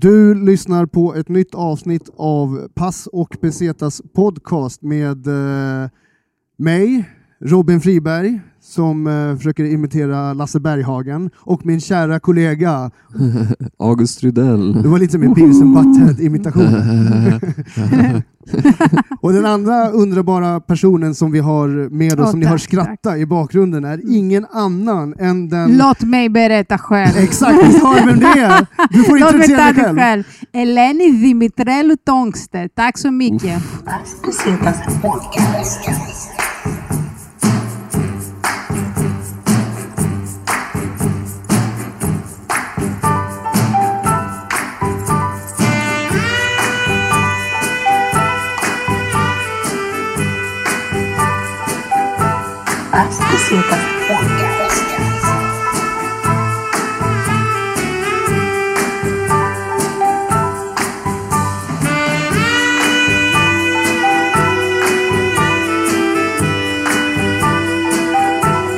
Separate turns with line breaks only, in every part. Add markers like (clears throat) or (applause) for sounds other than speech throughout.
Du lyssnar på ett nytt avsnitt av Pass och Besetas podcast med eh, mig, Robin Friberg, som eh, försöker imitera Lasse Berghagen, och min kära kollega, (laughs)
August Rydell.
det var lite som en Beavis and Butthead-imitation. (laughs) (laughs) (laughs) och den andra underbara personen som vi har med oss,
Åh,
som ni hör
tack,
skratta i bakgrunden, är ingen annan än den...
Låt mig berätta själv.
Exakt, har du vem det är? Du får (laughs)
Låt mig
introducera
ta
dig själv.
själv. Eleni Dimitrelu Tångstedt. Tack så mycket.
Besetas podcast. Besetas podcast.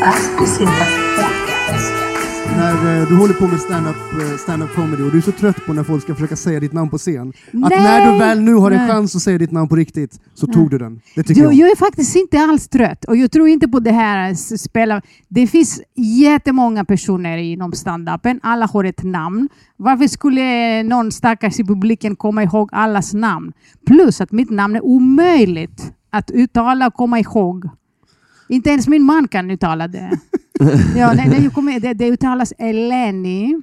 Besetas podcast.
När eh, du håller på med stand-up eh, stand comedy och du är så trött på när folk ska försöka säga ditt namn på scen. Att
Nej!
när du väl nu har en
Nej.
chans att säga ditt namn på riktigt så tog du den. Det tycker
Jag,
jag.
jag är faktiskt inte alls trött och jag tror inte på det här spela. Det finns jättemånga personer inom standupen. Alla har ett namn. Varför skulle någon stackars i publiken komma ihåg allas namn? Plus att mitt namn är omöjligt att uttala och komma ihåg. Inte ens min man kan uttala det. ja, det, det, kommer- det, det uttalas Eleni.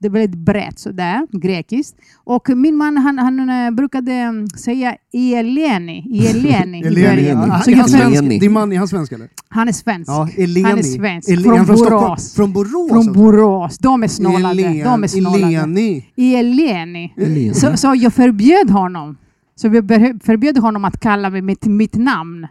Det är väldigt brett sådär, grekiskt. Och min man han, han eh, brukade mm, säga Eleni, Eleni i
Eleni.
början. Så
är
jag
han
för,
svensk?
Eleni.
Din man, är han svensk eller?
han är svensk.
Ja, Eleni.
Han är svensk.
Ele-
Från
Stockholm.
Borås.
Från Borås?
Från
alltså.
Borås. De är snålade.
Elen-
De är snålade.
Eleni.
Eleni.
Eleni.
Så, så jag förbjöd honom. Så vi ber- förbjöd honom att kalla mig mitt, mitt namn.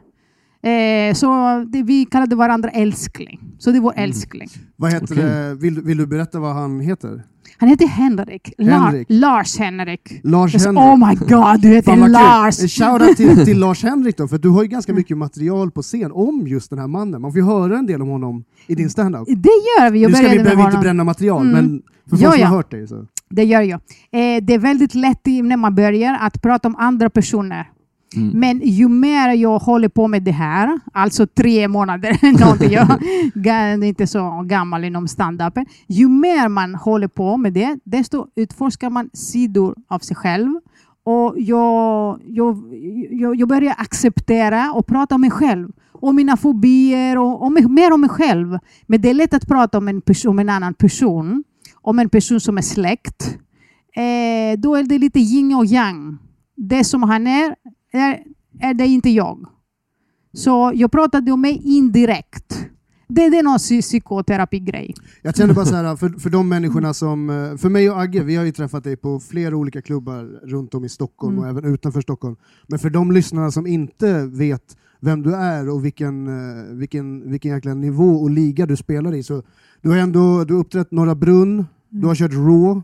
Eh, så det, vi kallade varandra älskling. Så det var
Mm.
älskling.
Vad heter
Okej.
det? Vill, vill du berätta vad han heter?
Han heter Henrik. La-
Henrik.
Lars Henrik.
Lars
Jag sa,
Henrik.
oh my god, du heter
Fan, vad kul.
Lars!
En shoutout till, (laughs) till Lars Henrik då, för du har ju ganska mycket material på scen om just den här mannen. Man får ju höra en del om honom i din standup.
Det gör vi. Jag
Nu ska vi,
med
behöver inte
honom.
bränna material,
Mm.
men för folk
Ja,
som
ja.
har hört dig så.
Det gör jag. Eh, det är väldigt lätt i- när man börjar att prata om andra personer.
Mm.
Men ju mer jag håller på med det här, alltså tre månader, (laughs) någonting, jag (laughs) är inte så gammal inom standupen, ju mer man håller på med det, desto utforskar man sidor av sig själv. Och jag, jag, jag, jag börjar acceptera och prata om mig själv. Om mina fobier och mig- mer om mig själv. Men det är lätt att prata om en, person, om en annan person. Om en person som är släkt. Eh, då är det lite yin och yang. Det som han är, är, är det inte jag. Så jag pratade om mig indirekt. Det, det är någon psy- psykoterapigrej.
Jag känner bara så här, för, för de människorna som, eh, för mig och Agge, vi har ju träffat dig på flera olika klubbar runt om i Stockholm
Mm.
och även utanför Stockholm. Men för de lyssnarna som inte vet vem du är och vilken, eh, vilken, vilken jäkla nivå och liga du spelar i, så du har ändå du har uppträtt Norra Brunn, du har kört Raw,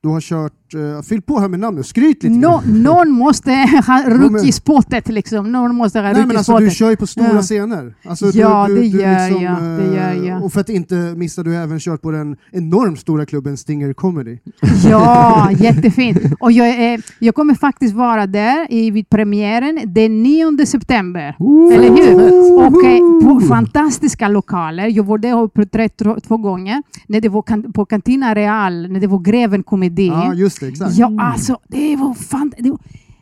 du har kört, uh, fyll på här med namn nu, skryt lite grann.
någon måste ha (laughs) rookie-spottet liksom. Någon måste ha
Nej, men alltså, du kör ju på stora
Ja.
scener. Alltså,
Ja,
du, du,
det
du
gör
liksom,
jag, det gör
eh,
jag.
Och för att inte missa, du har även kört på den enormt stora klubben Stinger Comedy. (laughs)
Ja, jättefint. Och jag, eh, jag kommer faktiskt vara där i, vid premiären den 9 september. Eller hur? Och eh, på fantastiska lokaler. Jag var där och uppträtt två- två gånger. När det var kan, på Cantina Real, när det var Greven Komedi.
Ja, just det, exakt.
Ja, alltså det var fan... Det, var,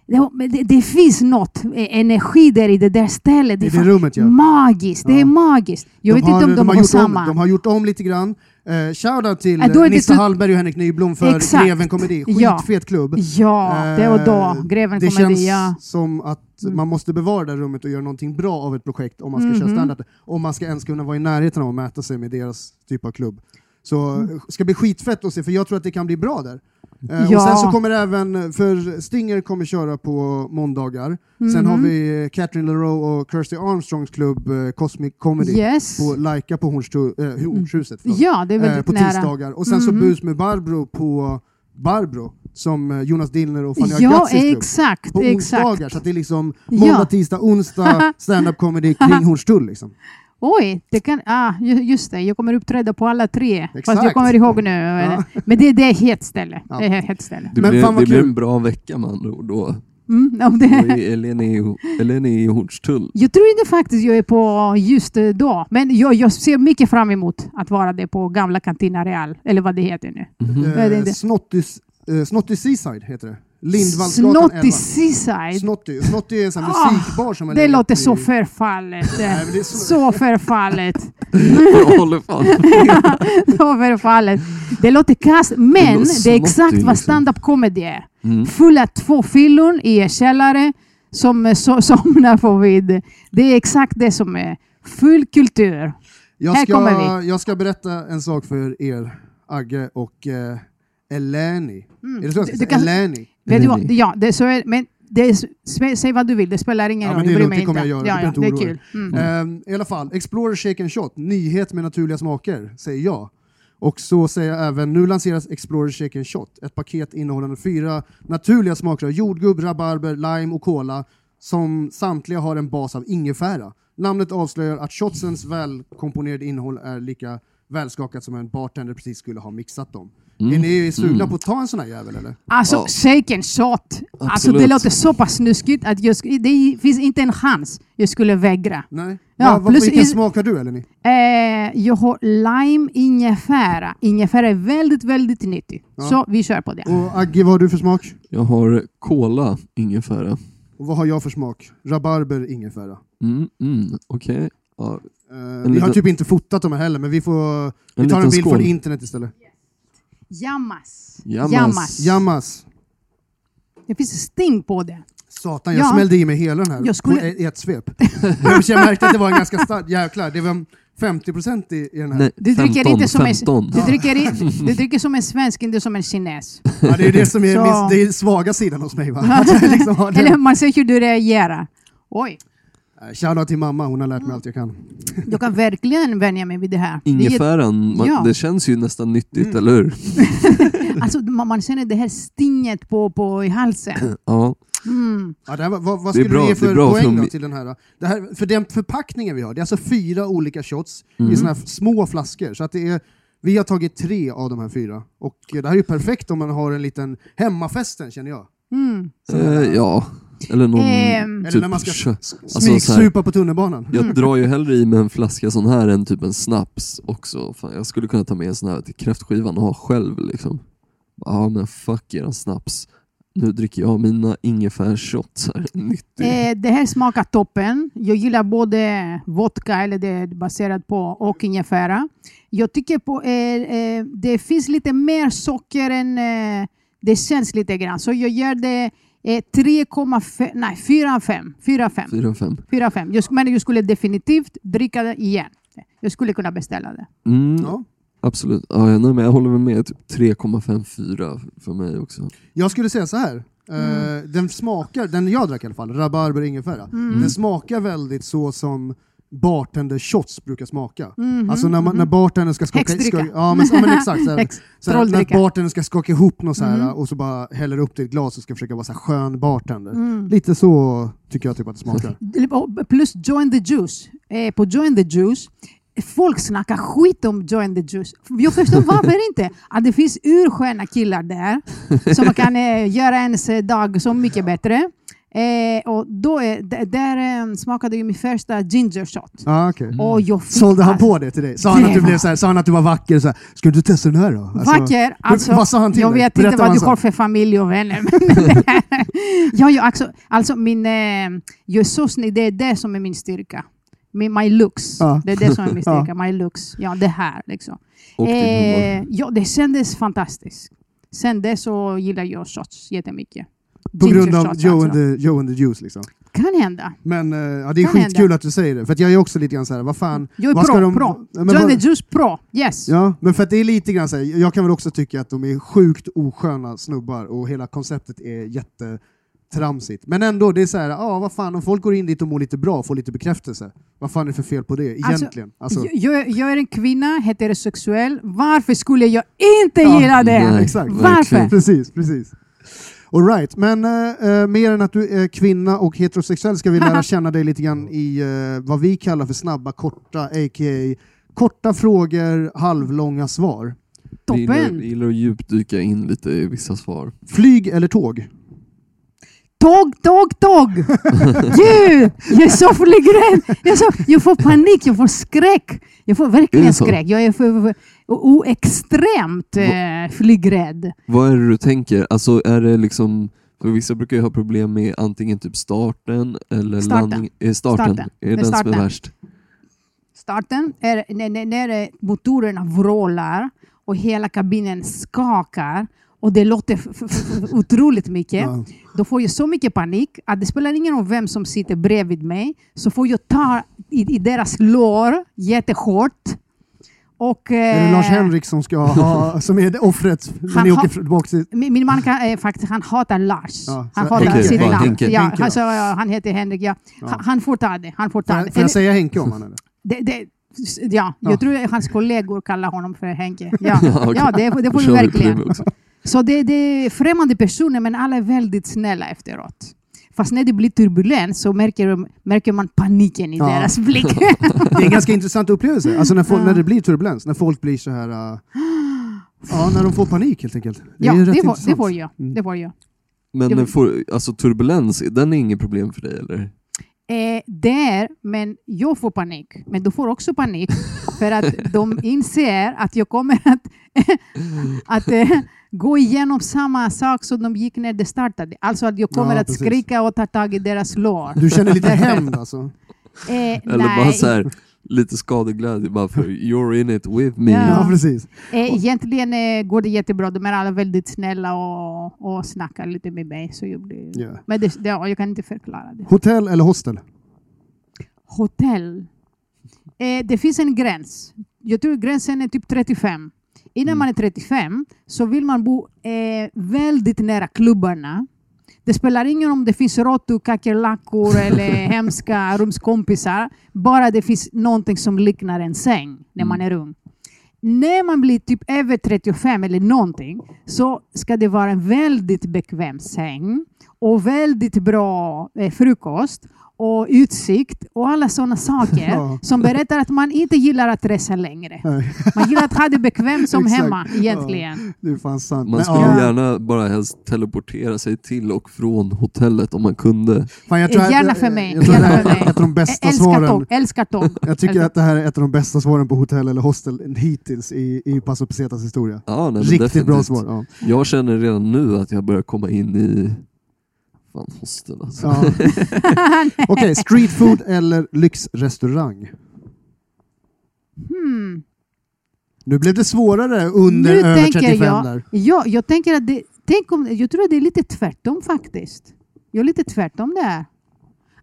det, var, det, det finns något eh, energi där i det där stället.
I
är
det rummet, ja.
Magiskt. Det är magiskt. Jag vet inte om de, har,
gjort
samma.
Om, de har gjort om lite grann. Uh, Shoutout till
det
Nisse
så-
Hallberg och Henrik Nyblom för
Exakt.
Greven Komedi.
Ja.
Skitfet klubb.
Ja, det var då.
Eh,
Greven
det
Komedi,
känns
ja.
som att
Mm.
man måste bevara det här rummet och göra någonting bra av ett projekt om man ska köra
Mhm.
standup. Om man ska ens kunna vara i närheten av att mäta sig med deras typ av klubb. Så
Mm.
det ska bli skitfett att se, för jag tror att det kan bli bra där. Eh,
Ja.
Och sen så kommer även, för Stinger kommer köra på måndagar. Sen
Mhm.
har vi eh, Catherine LaRoe och Kirsty Armstrongs klubb eh, Cosmic Comedy
Yes.
på Laika på Hornstu, eh, Hornshuset. förlåt.
Ja, det är
eh,
väldigt
på
nära.
tisdagar. Och sen så
Mhm.
bus med Barbro på Barbro, som eh, Jonas Dillner och Fanny
Ja,
Agazzis
exakt.
På
exakt.
onsdagar, så att det är liksom måndag, tisdag, onsdag, (laughs) stand-up comedy kring (laughs) Hornstull. Liksom.
Oj, det kan, ah, ju- just det, jag kommer uppträda på alla tre. Fast
Exakt.
jag kommer ihåg nu.
Ja.
Men det, det är ett hett ställe.
Ja.
Det är hett ställe.
Det,
vad
det blir
kul.
en bra vecka med andra ord då.
Mm, om det.
är Eleni i, Hornstull.
Jag tror inte faktiskt jag är på just eh, då, men jag, jag ser mycket fram emot att vara det på gamla Cantina Real, eller vad det heter nu. Det är
Eh,
inte.
Snottys, eh, Snotty Seaside heter det. Lindvallsgatan 11.
Snotty Seaside.
Snotty. Snotty är en sån här
Ah,
musikbar som har
Det låter
i-
så förfallet. (laughs)
Nej, det är så-
Så förfallet.
Jag håller fan (laughs)
så förfallet. Det låter kast, men
låter
det är exakt vad
liksom.
stand-up comedy är.
mm.
Fulla två fyllon i en källare som eh, so somnar på vid. Det är exakt det som är full kultur.
Jag
Här kommer
ska, jag ska berätta en sak för er, Agge och eh, Eleni. Är det så jag ska
Du-
säga?
du kan-
Eleni.
Vet du vad? Ja, det så är, men är, säg vad du vill, det spelar ingen
Ja,
roll.
men det är lugnt, det kommer jag göra,
Ja, ja, det är kul. Mm.
Ehm, I alla fall, Explorer Shake and Shot, nyhet med naturliga smaker, säger jag. Och så säger jag även, nu lanseras Explorer Shake and Shot, ett paket innehållande fyra naturliga smaker av jordgubb, rabarber, lime och cola, som samtliga har en bas av ingefära. Namnet avslöjar att shotsens välkomponerade innehåll är lika välskakat som en bartender precis skulle ha mixat dem. Är ni sugna
Mm.
på att ta en sån här jävel eller?
Alltså,
Ja.
shake and shot. Alltså, det låter så pass snuskigt att jag, sk- det finns inte en chans jag skulle vägra.
Nej?
Ja,
Vad- vad-
plus
vilken smak har du Eleni?
Eh, jag har lime ingefära. Ingefära är väldigt, väldigt nyttig.
Ja.
Så vi kör på det.
Och Agge, vad har du för smak?
Jag har cola, ingefära.
Och vad har jag för smak? Rabarber, ingefära.
Mm, mm, Okej. Ja,
Vi har
liten-
typ inte fotat dem heller, men vi, får, vi
En
tar en bild
skål.
från internet istället.
Jammas.
Jammas.
Jammas.
Jammas.
Det finns sting på det.
Satan, jag
Ja.
smällde i mig hela den här
Jag skulle-
på ett, i ett svep. (laughs) jag märkte att det var en ganska stark... Jäklar, det var 50% i, i den här.
Nej,
Du dricker
15,
inte som
15.
en, du dricker, i- du dricker som en svensk, inte som en kines.
Ja, det är det som är, min, det är svaga sidan hos mig. Va? (laughs) Liksom har
Eller man ser hur du reagerar. Oj,
Shoutout till mamma, hon har lärt mig allt jag kan. (laughs)
jag kan verkligen vänja mig vid det här.
Ingefäran, man,
Ja.
det känns ju nästan nyttigt,
Mm.
eller hur? (laughs)
alltså, man, man känner det här stinget på, på i halsen. (clears throat)
Ja.
Mm.
Ja, det här, vad, vad skulle
bra-
du ge för poäng
för
då till den här? Det här? För den förpackningen vi har, det är alltså fyra olika shots
Mm.
i såna här små flaskor. Så att det är, vi har tagit tre av de här fyra. Och eh, det här är ju perfekt om man har en liten hemmafesten känner jag.
Mm.
Eh, ja, eller någon
Ehm.
Eller
typ
när man ska
alltså, så här-
smygsupa på tunnelbanan.
Jag drar ju hellre i med en flaska sån här än typ en snaps också. Fan, jag skulle kunna ta med en sån här till kräftskivan och ha själv liksom. Ja men fuck eran snaps. Nu dricker jag mina ingefärsshots här. (laughs)
Eh, det här smakar toppen. Jag gillar både vodka, eller det är baserat på, och ingefära. Jag tycker på, eh, eh, det finns lite mer socker än eh, det känns lite grann. Så jag gör det eh, 3,5, nej 4,5. 4,5.
4-5.
4,5. Jag sk- Men jag skulle definitivt dricka det igen. Jag skulle kunna beställa det.
Mm,
Ja.
Absolut. Ja, jag, nej, men jag håller med. Typ 3,54 för mig också.
Jag skulle säga så här.
Mm.
Eh, den smakar, den jag drack i alla fall, rabarber ingefära,
Mm.
den smakar väldigt så som bartender shots brukar smaka.
Mhm,
Alltså när, man, när bartendern ska skaka... Ska, ja, men, ja men exakt. Så här,
Ex-
så här, när bartendern ska skaka ihop något så här,
Mm.
och så bara häller upp det i ett glas och ska försöka vara så här skön bartender.
Mm.
Lite så tycker jag typ att det smakar.
Plus Join the Juice. Eh, på Join the Juice, folk snackar skit om Join the Juice. Jag förstår (laughs) varför inte. Att det finns ursköna killar där som kan eh, göra ens dag så mycket bättre. Eh, och då är, där eh, smakade ju min första ginger shot.
Ah, okay.
Och jag fick
Sålde han
alltså-
på det till dig? Sa han, att du, blev så här, sa han att du var vacker? Så här, Ska du testa den här då? Alltså,
Vacker. Alltså,
vad sa han till
jag
dig?
vet
Berätta
inte
vad
du har för familj och vänner. (laughs) Ja, ja, alltså, alltså min, eh, jag är så snygg, det är det som är min styrka. Min, my looks.
Ja.
Det är det som är min (laughs) styrka. My looks. Ja, det här liksom. Eh, ja, det kändes fantastiskt. Sen dess så gillar jag shots jättemycket.
På grund av Joe,
alltså.
and the, Joe and the Juice liksom.
Kan hända.
Men eh, ja, det är
Kan
skitkul
hända.
att du säger det, för jag är också lite grann så här, vad fan...
Jag är
vad
pro.
de-. Ja, men
Join
vad-
the Juice pro. Yes.
Ja, men för att det är lite grann så här, jag kan väl också tycka att de är sjukt osköna snubbar och hela konceptet är jättetramsigt. Men ändå, det är så här, ja vad fan, om folk går in dit och mår lite bra och får lite bekräftelse, vad fan är det för fel på det egentligen? Alltså,
Jag, jag, jag är en kvinna, heterosexuell. Varför skulle jag inte
Ja,
gilla det?
nej.
exakt.
Varför?
verkligen.
Precis, precis. All right. men eh, eh, mer än att du är kvinna och heterosexuell ska vi lära (laughs) känna dig lite grann i eh, vad vi kallar för snabba, korta, a.k.a. korta frågor, halvlånga svar.
Jag gillar,
Toppen!
gillar att djupdyka in lite i vissa svar.
Flyg eller tåg?
Tåg, tåg, tåg! Gud, jag är så flygrädd! Jag, är så, jag får panik, jag får skräck. Jag får verkligen skräck. Jag är för, för, o, extremt eh, flygrädd.
Vad är det du tänker? Alltså är det liksom, för vissa brukar ju ha problem med antingen typ starten eller
Starten.
landning. Är starten,
Starten.
Är det den som är
starten.
värst?
Starten är när, när, eh, motorerna vrålar och hela kabinen skakar och det låter otroligt mycket.
Ja.
Då får jag så mycket panik att det spelar ingen roll vem som sitter bredvid mig, så får jag ta i, i deras lår jättehårt. Och,
Är det
eh,
Lars Henrik som, ska ha, (laughs) som är det offret
Han
åker tillbaka till...
Min, min man kan, eh, faktiskt, han hatar Lars.
Ja,
han hatar
Henke,
sitt namn.
Henke.
Ja,
Henke då?
alltså, ja, han heter Henrik. Ja. Han, han får ta det. Han får ta
Får
det.
jag, får jag säga Henke om eller?
Det, det, ja,
Ja.
jag tror att hans kollegor kallar honom för Henke. Ja, (laughs)
Ja, okej.
ja det, det får
på
verkligen. Så det, det är främmande personer, men alla är väldigt snälla efteråt. Fast när det blir turbulens så märker, märker man paniken i
Ja.
deras blick. (laughs)
Det är en ganska intressant upplevelse, alltså när, folk,
Ja.
när det blir turbulens, när folk blir så här... äh, ja, när de får panik helt enkelt. Det
ja,
är rätt
det får, det får jag.
Mm.
Det får jag.
Men den får, alltså turbulens, den är inget problem för dig eller?
Eh, där, men jag får panik. Men du får också panik för att de inser att jag kommer att, (laughs) att eh, gå igenom samma sak som de gick när det startade. Alltså att jag kommer
Ja,
att
precis.
skrika och ta tag i deras lår.
Du känner lite (laughs) hämnd alltså?
Eh,
Eller
nej,
bara så här, lite skadeglädje bara för you're in it with me.
Ja.
Ja, precis.
eh, egentligen eh, går det jättebra. De är alla väldigt snälla och, och snackar lite med mig. Så jag blir...
Ja.
Men det, det, jag kan inte förklara det.
Hotell eller hostel?
Hotell. Eh, det finns en gräns. Jag tror gränsen är typ 35. Innan
Mm.
man är 35 så vill man bo eh, väldigt nära klubbarna. Det spelar ingen roll om det finns råttor, kackerlackor eller (laughs) hemska rumskompisar. Bara det finns någonting som liknar en säng när man är ung. När man blir typ över 35 eller någonting så ska det vara en väldigt bekväm säng och väldigt bra eh, frukost och utsikt och alla sådana saker (laughs)
Ja.
som berättar att man inte gillar att resa längre.
Nej,
Man gillar att ha det bekvämt som (laughs) hemma egentligen.
sant.
Man skulle
ja,
gärna bara helst teleportera sig till och från hotellet om man kunde.
fan, jag tror att-
Gärna för mig.
Jag tror
Gärna
det här
för mig.
är ett av de bästa
Älskar
svaren.
tåg. Älskar tåg. (laughs)
Jag tycker att det här är ett av de bästa svaren på hotell eller hostel hittills i, i Paso Pesetas historia.
Ja, nej,
Riktigt bra
definitivt.
svar. Ja.
Jag känner redan nu att jag börjar komma in i fan hostel alltså.
Ja. (laughs) (laughs) Okej, street food eller lyxrestaurang?
Hmm.
Nu blev det svårare under
Nu
över
tänker
35
jag-
där.
Ja, jag tänker att det, tänk om, jag tror att det är lite tvärtom faktiskt. Jag är lite tvärtom där.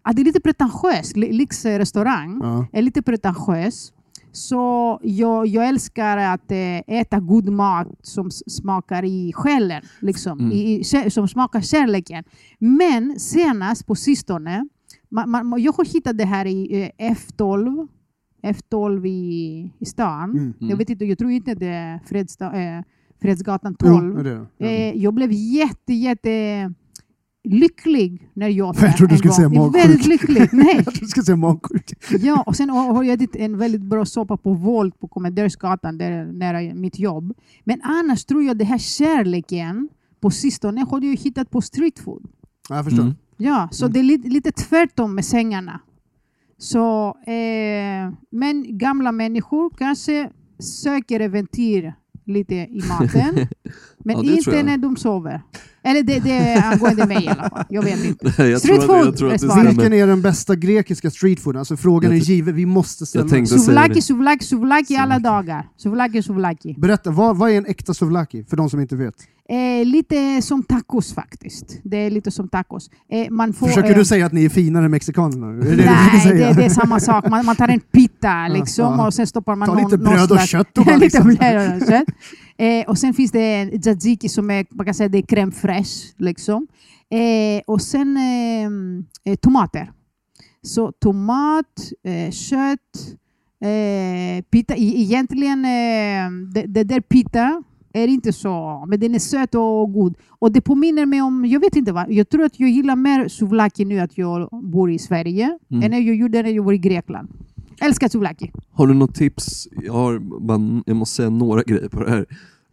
Att det är lite pretentiöst. Lyxrestaurang
Ja.
är lite pretentiös. Så jag, jag älskar att eh, äta god mat som smakar i själen, liksom,
Mm.
i, som smakar kärleken. Men senast på sistone, man, man, jag har hittat det här i eh, F12, F12 i, i stan.
Mm.
Jag vet inte, jag tror inte det är Fredsda, eh, Fredsgatan
Jo,
12.
det är det. Ja.
Eh, jag blev jätte, jätte lycklig när jag (laughs)
Jag (laughs) trodde du skulle säga magsjuk.
Väldigt lycklig. Nej.
Jag trodde du skulle säga magsjuk.
Ja, och sen har jag ätit en väldigt bra soppa på Volt på Kommendörsgatan, där nära mitt jobb. Men annars tror jag det här kärleken på sistone har jag hittat på street food.
Ja, jag förstår.
Mm.
Ja, så
Mm.
det är lite, lite tvärtom med sängarna. Så, eh, men gamla människor kanske söker äventyr lite i maten. (laughs) Men
Ja,
inte
jag.
när de sover. Eller det, det är angående mig i alla fall. Jag vet inte. (laughs)
jag, tror
Street
att,
food
jag tror att det
är svaret.
stämmer.
Vilken är den bästa grekiska streetfooden? Alltså frågan
Jag
är given, vi måste ställa
jag
den.
Souvlaki, souvlaki, souvlaki alla dagar. Souvlaki, souvlaki.
Berätta, vad, vad är en äkta souvlaki? För de som inte vet.
Eh, lite som tacos faktiskt. Det är lite som tacos. Eh, man får,
Försöker
eh,
du säga att ni är finare än mexikanerna? Är det
Nej, det, det är samma sak. Man, man tar en pita (laughs) liksom,
ja.
och sen stoppar man
Ta
någon,
lite
någon
bröd och kött och bara (laughs)
lite
liksom-
bröd och kött. Eh, och sen finns det tzatziki som är, man kan säga det är crème fraîche. Liksom. Eh, och sen eh, eh, tomater. Så tomat, eh, kött, eh, pita. E- egentligen, eh, det, det där pita är inte så, men den är söt och god. Och det påminner mig om, jag vet inte vad, jag tror att jag gillar mer souvlaki nu att jag bor i Sverige
Mm.
än när jag gjorde när jag var i Grekland. Älskar souvlaki.
Har du något tips? Jag, har bara, jag måste säga några grejer på det här.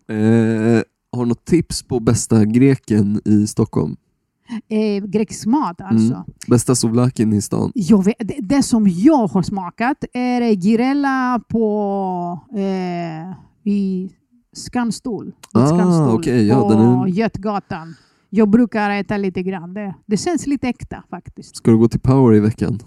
Eh, har du något tips på bästa greken i Stockholm?
Eh, grekisk mat alltså.
Mm. Bästa souvlakin i stan?
Jag vet, det, det som jag har smakat är girella på eh, i Skanstol. vid
Ah, okej, ja,
på
är-
Götgatan. Jag brukar äta lite grann där. Det känns lite äkta faktiskt.
Ska du gå till Power i veckan?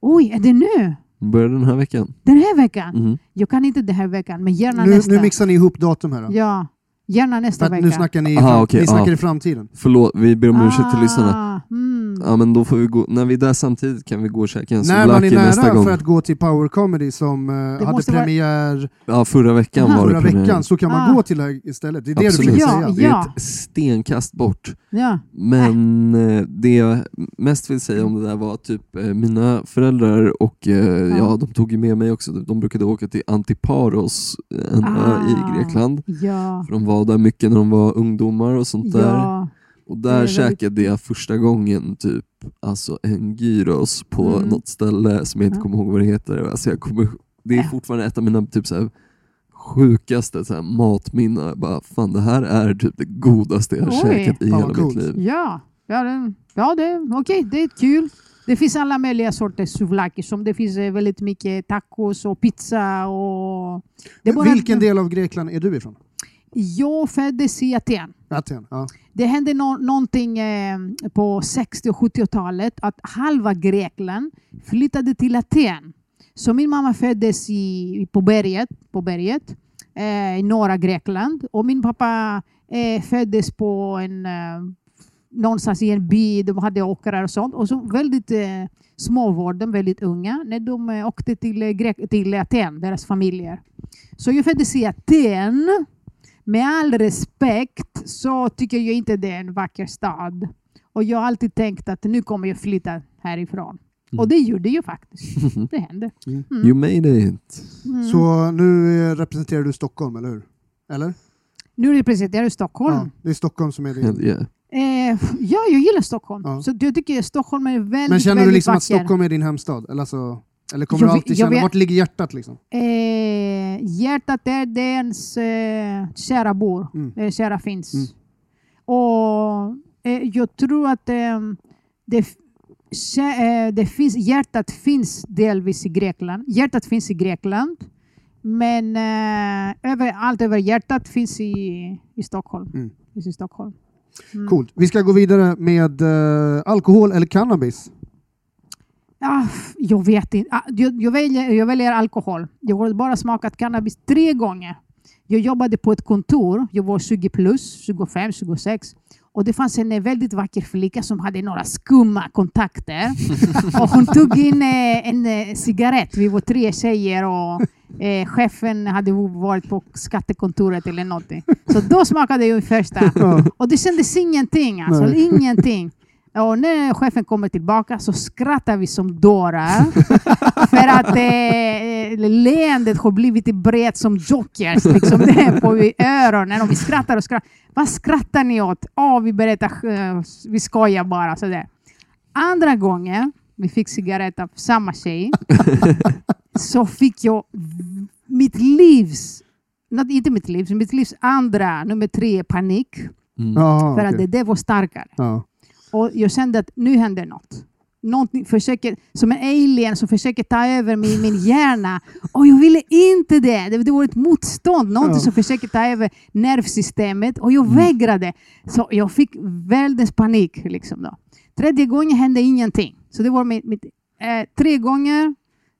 Oj, är det nu?
Börjar den här veckan?
Den här veckan?
Mhm.
Jag kan inte den här veckan, men gärna
Nu,
nästa.
nu mixar ni ihop datum här. Då.
Ja, gärna nästa vecka.
nu snackar ni, i
Aha,
fram-
okej,
ni snackar
ja.
i framtiden.
Förlåt, vi ber om ursäkt till lyssnarna.
Ah, mm.
Ja men då får vi gå, när vi är där samtidigt kan vi gå och käka en
När man är
souvlaki nästa
nära
gång.
för att gå till Power Comedy som eh, hade
måste vara-
premiär
Ja förra veckan
Aha.
var det
förra
premiär.
veckan så kan man
Ah.
gå till det här istället. Det är det
Absolut.
du försöker
Ja,
säga.
Det är
Ja.
ett stenkast bort.
Ja.
Men eh, det jag mest vill säga om det där var typ eh, mina föräldrar och eh, ja. de tog ju med mig också. De brukade åka till Antiparos, en ö
Ah.
i Grekland.
Ja.
För de var där mycket när de var ungdomar och sånt där.
Ja.
Och där
väldigt-
käkade jag första gången typ alltså en gyros på
Mm.
något ställe som jag inte
Ja.
kommer ihåg vad det heter. Alltså jag kommer, det är fortfarande ett av mina typ så här, sjukaste så här, matminnen. Jag Bara, fan, det här är typ det godaste jag har
Oj.
käkat i hela mitt liv.
Ja, ja, det, ja det, okej, det är kul. Det finns alla möjliga sorters souvlaki. Som det finns eh, väldigt mycket tacos och pizza. Och det är bara-
Vilken del av Grekland är du ifrån?
Jag föddes i Aten.
Aten? Ja.
Det hände nå någonting eh, på 60 och 70-talet att halva Grekland flyttade till Aten. Så min mamma föddes i, på berget, på berget eh, i norra Grekland och min pappa eh, föddes på en, eh, någonstans i en by, de hade åkrar och sånt. Och så väldigt eh, små var de, väldigt unga, när de eh, åkte till, eh, Grek- till Aten, deras familjer. Så jag föddes i Aten. Med all respekt så tycker jag inte det är en vacker stad. Och jag har alltid tänkt att nu kommer jag flytta härifrån. Och det gjorde jag faktiskt. (laughs) Det hände. Mm.
You made it.
Mm.
Så nu representerar du Stockholm, eller hur? Eller?
Nu representerar jag Stockholm.
Ja, det är Stockholm som är din...
Yeah.
Eh, ja, jag gillar Stockholm.
Ja.
Så jag tycker Stockholm är väldigt,
Men känner du liksom att
vacker.
Stockholm är din hemstad? Eller, alltså, eller kommer
Jag
du alltid känna...
vet-
Vart ligger hjärtat liksom?
Eh, hjärtat är där ens eh, kära bor.
Mm.
Eh, kära finns.
Mm.
Och eh, jag tror att eh, det, eh, det finns, hjärtat finns delvis i Grekland. Hjärtat finns i Grekland. Men eh, över, allt över hjärtat finns i, i Stockholm.
Mm.
Finns i Stockholm. Mm.
Coolt. Vi ska gå vidare med alkohol eller cannabis.
Ah, jag vet inte. Ah, jag, jag, väljer, jag väljer alkohol. Jag har bara smakat cannabis tre gånger. Jag jobbade på ett kontor. Jag var 20 plus, 25, 26. Och det fanns en väldigt vacker flicka som hade några skumma kontakter. (laughs) och hon tog in eh, en eh, cigarett. Vi var tre tjejer och eh, chefen hade varit på skattekontoret eller någonting. Så då smakade jag första. Och det kändes ingenting. Alltså,
Nej.
ingenting. Och när chefen kommer tillbaka så skrattar vi som dårar. (laughs) för att eh, leendet har blivit brett som jokers. Liksom det på öronen. Och vi skrattar och skrattar. Vad skrattar ni åt? Åh, vi berättar, eh, vi skojar bara. Sådär. Andra gången vi fick cigarett av samma tjej (laughs) så fick jag mitt livs, not, inte mitt livs, mitt livs andra, nummer tre, panik.
Mm.
Ja,
För att
okej.
det, det var starkare.
ja.
Och jag kände att nu händer något. Någonting försöker, som en alien som försöker ta över min, min hjärna. Och jag ville inte det. Det, det var ett motstånd. Någonting som försöker ta över nervsystemet. Och jag vägrade. Så jag fick världens panik. Liksom då. Tredje gången hände ingenting. Så det var mitt, mitt, eh, tre gånger,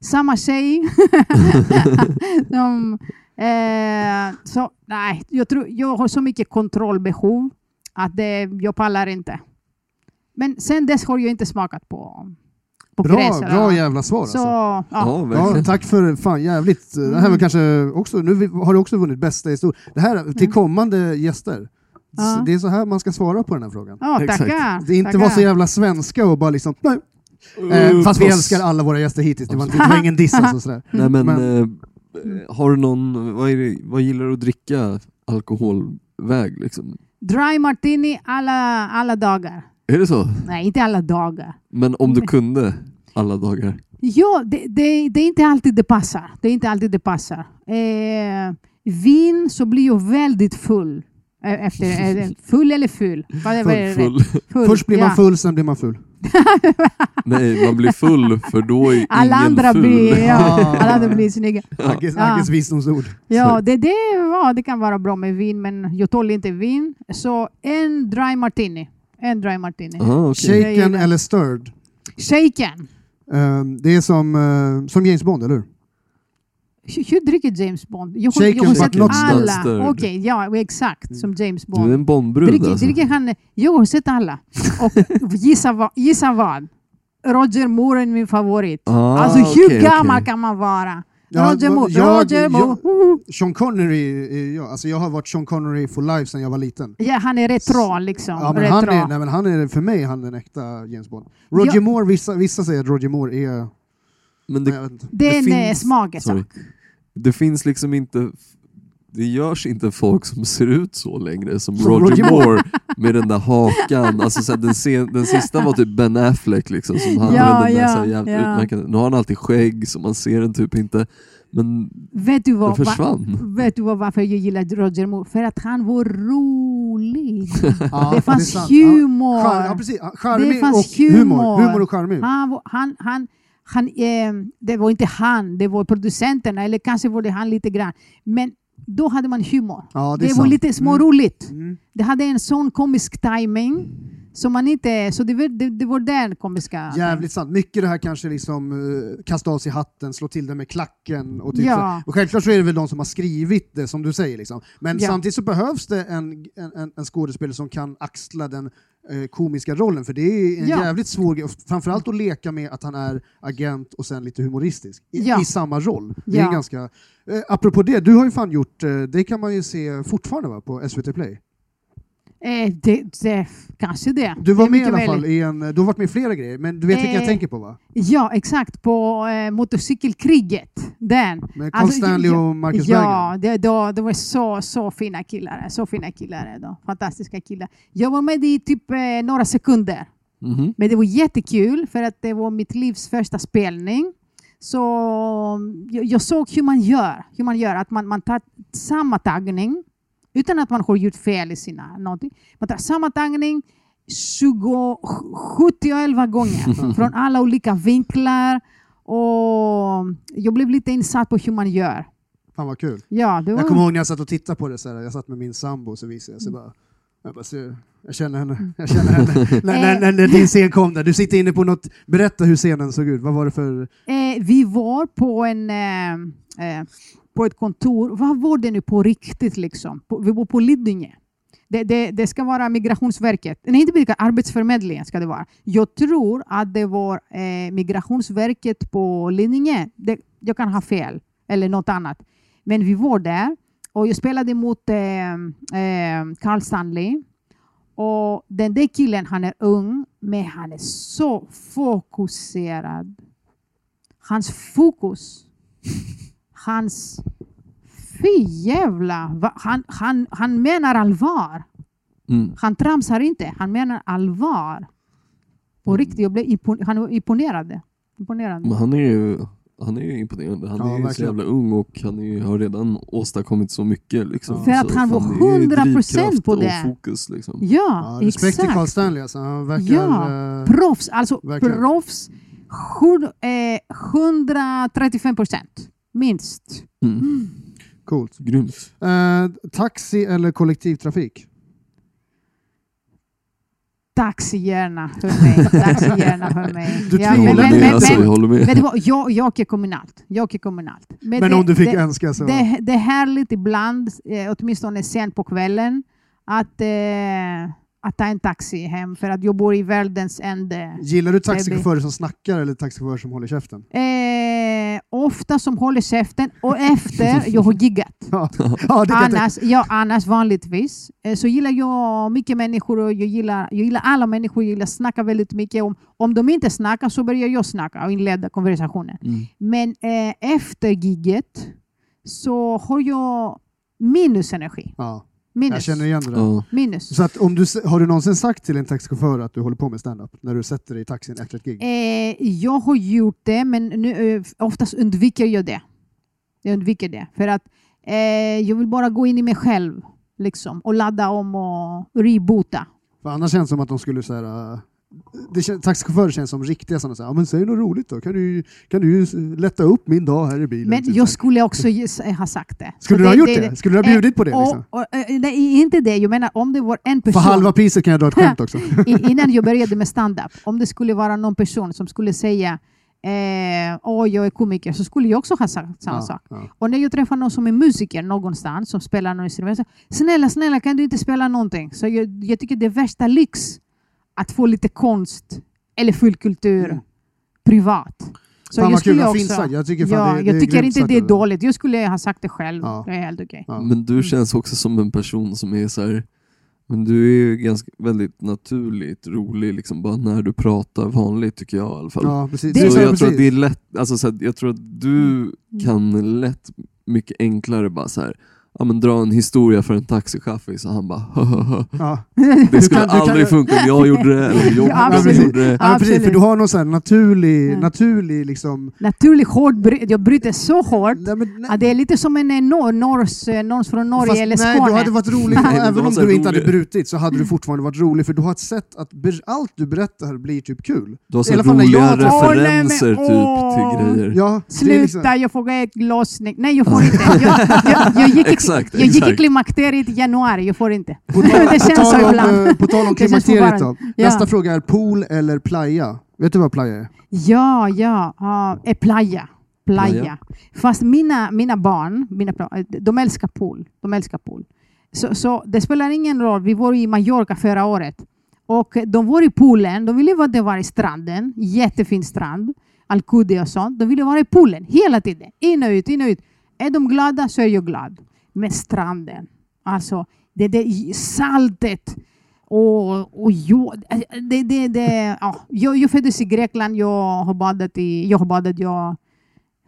samma tjej. (laughs) De, eh, så, nej, jag, tror, jag har så mycket kontrollbehov att det, jag pallar inte. Men sen dess har jag inte smakat på, på
Bra,
gräs.
bra jävla svar
Så,
alltså.
ja.
Ja,
Ja, tack för fan jävligt. Det här var
Mm.
kanske också, nu har du också vunnit bästa historia. Det här till kommande gäster.
Ja.
Det är så här man ska svara på den här frågan.
Ja, tackar.
Det är inte vara så jävla svenska och bara liksom, nej. Eh, fast vi älskar alla våra gäster hittills. Det var, inte, det var ingen diss alltså. Sådär.
Nej men,
Men-
eh, har du någon, vad, är det, vad gillar du att dricka alkoholväg liksom.
Dry martini alla, alla dagar.
Är det så?
Nej, inte alla dagar.
Men om du kunde alla dagar?
Ja, det, det, det är inte alltid det passar. Det är inte alltid det passar. Eh, vin så blir jag väldigt full. Eh, Efter, (laughs) eh, full eller full? Vad?
Full, full.
Full,
Först blir man
ja.
full, sen blir man full. (laughs)
Nej, man blir full för då är
Alla
ingen
andra,
ful.
blir, ja, (laughs) alla andra blir snygga.
Agges,
Ja.
Agges visdomsord.
Ja, det, det, ja, det kan vara bra med vin, men jag tål inte vin. Så en dry martini. En dry martini.
Aha.
Jag
Shaken eller stirred.
Shaken.
Ehm, det är som, eh, som James Bond, eller hur?
Hur, dricker James Bond? Jag, har- jag har sett
not
alla. Okej, ja exakt. Som James
Du är
Bond.
en Bondbrud
Dricker,
alltså.
dricker han, jag har sett alla. Och (laughs) gissa, vad, gissa vad? Roger Moore är min favorit.
Ah,
alltså hur
okej,
gammal
okej.
kan man vara?
Ja,
Roger Moore.
jag-
Roger
jag-
Moore. Woho!
Sean Connery, är jag. Alltså jag har varit Sean Connery for life sedan jag var liten.
Ja, han är retro liksom.
Ja, men
retro.
han är, nej, men han är, för mig han är en äkta James Bond. Roger
Ja.
Moore, vissa, vissa säger att Roger Moore är...
Men
Nej,
det,
vet inte.
det är en
det
eh,
sorry. det finns liksom inte... Det görs inte folk som ser ut så längre som Roger,
Roger
Moore med den där hakan. Alltså, så här, den, sen, den sista var typ Ben Affleck liksom, som hade
Ja,
den där
ja,
så här, jävligt
ja.
utmärkande. Nu har han alltid skägg så man ser den typ inte. Men
Vet du,
den
vad, va,
försvann.
vet du vad, varför jag gillar Roger Moore? För att han var rolig. (laughs)
Ja,
det fanns
sant.
humor.
Ja, ja,
Det fanns
och humor.
humor.
Humor och charmig.
Han, han, han, han, eh, det var inte han, det var producenterna, eller kanske var det han lite grann. Men då hade man humor.
Ja, det
Det, var
sant.
lite småroligt.
Mm.
Det hade en sån komisk timing så man inte, så det, var- det, det var den komiska...
Jävligt sant. Mycket det här kanske liksom uh, kasta av sig hatten, slå till det med klacken. Och typ
Ja.
så. Och självklart så är det väl de som har skrivit det som du säger. Liksom. Men
Ja.
samtidigt så behövs det en, en, en- skådespelare som kan axla den eh, komiska rollen. För det är en
Ja.
jävligt svår grej. Framförallt att leka med att han är agent och sen lite humoristisk. I, i samma roll. Det är ganska... Eh, apropå det, du har ju fan gjort, det kan man ju se fortfarande va, på SVT Play.
Eh, det, det, kanske det.
Du var
Det
med i alla fall i en, du har varit med i flera grejer, men du vet vilken jag
Eh,
tänker på va?
Ja, exakt. På eh, motorcykelkriget. Den.
Med Carl
Alltså,
Stanley
ja,
och Marcus
Ja,
Berggren.
det, då, det var så, så fina killar. Så fina killar. Då. Fantastiska killar. Jag var med i typ eh, några sekunder.
Mhm.
Men det var jättekul för att det var mitt livs första spelning. Så jag, jag såg hur man gör. Hur man gör. Att man, man tar samma tagning utan att man har gjort fel i sina någonting. Man tar samma tagning 20, 70 gånger (laughs) från alla olika vinklar. Och jag blev lite insatt på hur man gör.
Fan vad kul.
Ja, var...
Jag kommer ihåg när jag satt och tittade på det, så här, jag satt med min sambo och så visade jag, så bara, jag, bara ser, jag känner henne. Jag känner henne. (laughs) när, när, när, när din scen kom där, du sitter inne på något, berätta hur scenen såg ut, vad var det för...
Eh, vi var på, en, eh, eh, på ett kontor. Vad var det nu på riktigt? Liksom? Vi bor på Lidingö. Det, det, det ska vara Migrationsverket. Nej, inte Migrationsverket, Arbetsförmedlingen ska det vara. Jag tror att det var eh, Migrationsverket på Lidingö. Det, jag kan ha fel, eller något annat. Men vi var där och jag spelade mot eh, eh, Carl Stanley. Och den där killen, han är ung, men han är så fokuserad. Hans fokus, hans... Fy jävla! va- Han, han, han menar allvar.
Mm.
Han tramsar inte, han menar allvar. På riktigt, jag blev impon- han var imponerad. imponerad.
Men han är ju han är ju imponerande. Han
Ja,
är ju så
verkligen.
jävla ung och han är ju, har redan åstadkommit så mycket. Liksom.
För att
Så
han var
fan, det är ju
100%
drivkraft
på det.
fokus. Liksom.
Ja,
Ja, respekt till
exakt.
Carl Stanley, alltså. han verkar...
Ja,
eh,
Proffs, alltså
Verkligen.
proffs. Hund, eh, 135 procent, minst.
Mm.
coolt.
Grymt.
Eh, taxi eller kollektivtrafik?
Taxi gärna för mig. Taxi gärna för mig. (laughs)
Du
Ja, men, men, men,
alltså, jag
men,
håller med.
vet du vad? Jag, jag åker kommunalt. Jag åker kommunalt.
Men,
det,
om du fick
det,
önska så...
det, det är härligt ibland, eh, åtminstone sent på kvällen, att, eh, att ta en taxi hem för att jag bor i världens ände.
Gillar du taxichaufförer som snackar eller taxichaufförer som håller käften?
Eh, ofta som håller käften och efter (laughs) jag har giggat.
Ja,
Annars, ja, annars vanligtvis eh, så gillar jag mycket människor och jag gillar, jag gillar alla människor. Jag gillar att snacka väldigt mycket. Om, om de inte snackar så börjar jag snacka och inleda konversationen.
Mm.
Men eh, efter gigget så har jag minus energi.
Ja,
Minus.
jag känner igen det där.
Ja.
minus.
Så att om du, har du någonsin sagt till en taxichaufför att du håller på med stand-up när du sätter dig i taxin efter ett gig?
Eh, jag har gjort det, men nu, eh, oftast undviker jag det. Jag undviker det. För att eh, jag vill bara gå in i mig själv liksom, och ladda om och reboota.
För annars känns det som att de skulle så här, det Taxichaufförer känns som riktiga sådana så här, ja, men säg något roligt då, kan du, kan du lätta upp min dag här i bilen?
Men jag skulle också ha sagt det.
Skulle
Så
du ha gjort det? Skulle du ha bjudit på det?
och,
Liksom?
och, eh, nej, inte det. Jag menar om det var en
För
person.
halva priset kan jag dra ett (laughs) skämt också.
Innan jag började med stand-up, om det skulle vara någon person som skulle säga eh, åh, jag är komiker, så skulle jag också ha sagt samma
Ja,
sak.
ja.
Och när jag träffar någon som är musiker någonstans, som spelar någon instrument, så snälla, snälla, kan du inte spela någonting? Så jag, jag tycker det är värsta lyx att få lite konst eller fullkultur
Mm.
privat. Så
Fan
jag
vad kul,
skulle
vad fint sagt. Jag tycker,
ja,
det, det
jag tycker inte
sagt
det är dåligt. Jag skulle ha sagt det själv.
Ja.
Det är helt okej.
Ja.
Men du känns också som en person som är så här, men du är ju ganska väldigt naturligt rolig, liksom, bara när du pratar vanligt tycker jag i alla fall.
Ja, precis.
Det-
Det är
så
så här
jag tror att
precis.
det är lätt, alltså, så här, jag tror att du kan lätt mycket enklare bara så här, ja, men dra en historia för en taxichaffis och han bara.
Ja.
Det skulle
kan- du kan-
aldrig funka om jag gjorde det, eller jobbet
Ja,
gjorde det.
Ja, precis, för du har någon sån här naturlig,
Ja.
naturlig liksom...
Naturligt hårt, bry- jag bryter så hårt.
Nej, men, nej,
Ja, det är lite som en eh, nor norrs, eh, norrs från Norge
Fast
eller
nej,
Skåne.
du hade varit rolig, (laughs)
Nej,
även om
så
du inte hade
roliga.
brutit så hade du fortfarande varit rolig för du har ett sätt att allt du berättar blir typ kul.
Du har så
när jag
roliga
tar-
Åh, nej, men-
referenser typ
åh.
till grejer.
Ja,
Sluta,
liksom,
jag får ägglossning. Nej, jag får inte. Jag, jag, jag, gick, (laughs)
Exakt,
jag gick i klimakteriet i januari, jag får inte.
på, tal, (laughs)
Det känns så ibland.
eh, på tal om klimakteriet då. Nästa fråga är pool eller playa? Vet du vad playa är?
Ja, ja. Uh, är playa. playa.
Playa.
Fast mina, mina barn, mina, de älskar pool. De älskar pool. Så, så det spelar ingen roll. Vi var i Mallorca förra året. Och de var i poolen. De ville vara i stranden. Jättefin strand. Alcude och sånt. De ville vara i poolen hela tiden. In och ut, in och ut. Är de glada så är jag glad. Med stranden. Alltså, det där saltet. Och, och jord. Det, det, det, ja. jag, jag föddes i Grekland. Jag har badat i jag har badat, jag,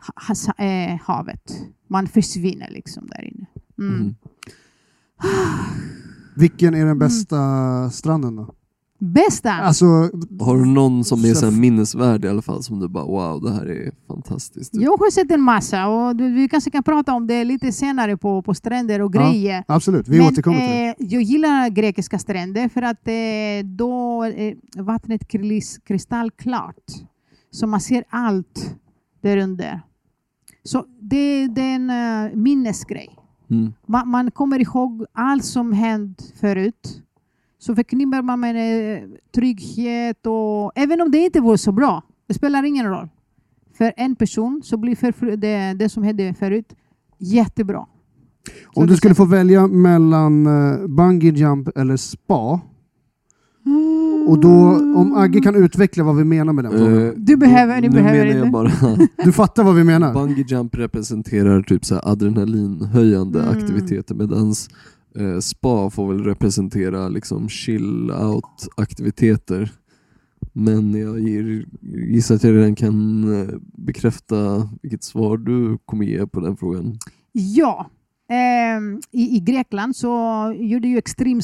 ha, ha, eh, havet. Man försvinner liksom där inne. Mm.
Mm.
Vilken är den bästa stranden då?
Bästa?
Alltså,
Har du någon som är
Så-
minnesvärd i alla fall, som du bara wow, det här är fantastiskt.
Jag har sett en massa och vi kanske kan prata om det lite senare på, på stränder och
Ja,
grejer.
absolut, vi
Men,
återkommer till det.
eh, jag gillar grekiska stränder för att eh, då är vattnet kristallklart. Så man ser allt där under. Så det, det är en eh, minnesgrej.
Mm.
Man, man kommer ihåg allt som hänt förut. Så förknippar man med eh, trygghet och även om det inte var så bra, det spelar ingen roll. För en person så blir för, det, det som hände förut jättebra. Så
Om
det
du skulle få välja mellan uh, bungee jump eller spa, och då, om Agge kan utveckla vad vi menar med den frågan.
Eh,
Du behöver- ni
nu
behöver inte.
bara (laughs)
Du fattar vad vi menar?
Bungee jump representerar typ så här adrenalinhöjande
Mm.
aktiviteter medan eh, spa får väl representera liksom chill out aktiviteter. Men jag gissar att jag redan kan eh, bekräfta vilket svar du kommer ge på den frågan.
Ja, Eh, i, i Grekland så gjorde ju extreme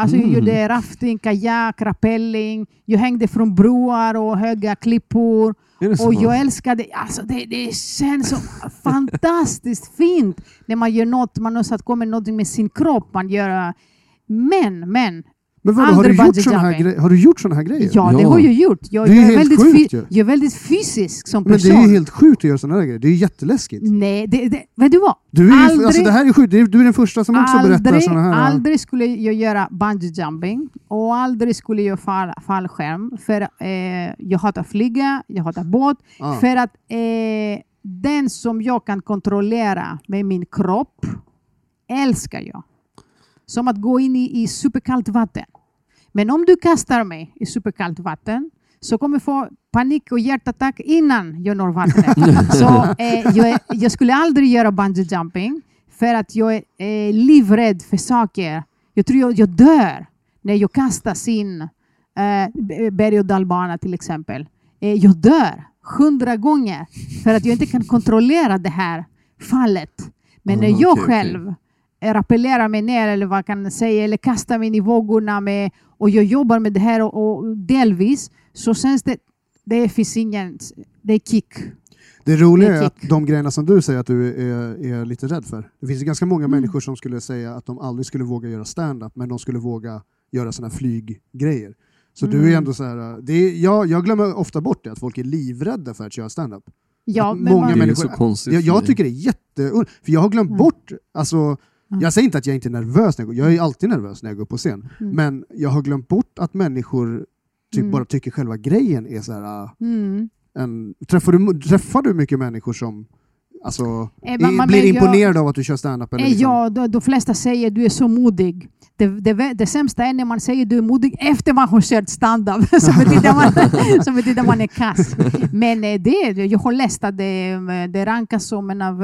Alltså jag
Mm.
gjorde rafting, kajak, rappelling. Jag hängde från broar och höga klippor. Och jag älskade, alltså det, det känns så fantastiskt fint när man gör något, man åstadkommer något med sin kropp. Man gör, men, men,
Men vadå, har, du gjort såna här gre- har du gjort sådana här grejer?
ja, det
Ja.
har jag gjort. Jag,
Det är
jag, är
helt
väldigt
sjukt ju.
jag är väldigt fysisk som
Men det
person.
är ju helt sjukt att göra sådana här grejer. Det är ju jätteläskigt.
Nej, det, det, vet du vad?
Du är ju,
Aldrig-
alltså det här är sjukt. Det är- Du är den första som också berättar
aldrig,
sådana här...
aldrig skulle jag göra bungee jumping och aldrig skulle jag fall, fallskärm. För eh, jag hatar flyga, jag hatar båt.
Ja.
För att eh, den som jag kan kontrollera med min kropp älskar jag. Som att gå in i, i superkallt vatten. Men om du kastar mig i superkallt vatten så kommer jag få panik och hjärtattack innan jag når vattnet. (laughs) så eh, jag, jag skulle aldrig göra bungee jumping för att jag är eh, livrädd för saker. Jag tror jag, jag dör när jag kastas in eh, berg och dalbana till exempel. Eh, jag dör hundra gånger för att jag inte kan kontrollera det här fallet. Men när jag
okej.
själv eh, rappellerar mig ner eller vad kan jag säga, eller kastar mig in i vågorna med, och jag jobbar med det här och, och delvis så känns det, det finns ingen, det är kick.
Det roliga
är
att de grejerna som du säger att du är, är lite rädd för. Det finns ganska många
Mm.
människor som skulle säga att de aldrig skulle våga göra stand-up men de skulle våga göra såna här flyggrejer. Så du är
Mm.
ändå så här, det är, jag, jag glömmer ofta bort det, att folk är livrädda för att köra stand-up.
Ja,
Att
men
många
Det är
människor-
så konstigt
Jag, jag tycker det är jätte... För jag har glömt
Mm.
bort, alltså,
Mm.
jag säger inte att jag inte är nervös när jag går, jag är alltid nervös när jag går på scen.
Mm.
Men jag har glömt bort att människor typ
Mm.
bara tycker själva grejen är så här, ah,
mm.
en, träffar, du, träffar du mycket människor som alltså,
Eh, man-
blir
men jag-
imponerade av att du kör standup?
Eh,
liksom-
Ja, de, de flesta säger du är så modig. Det, det, det sämsta är när man säger du är modig efter man har kört stand-up. (laughs) så, betyder man, (laughs) så betyder man är kass. Men eh, det, jag har läst att det, det rankas som en av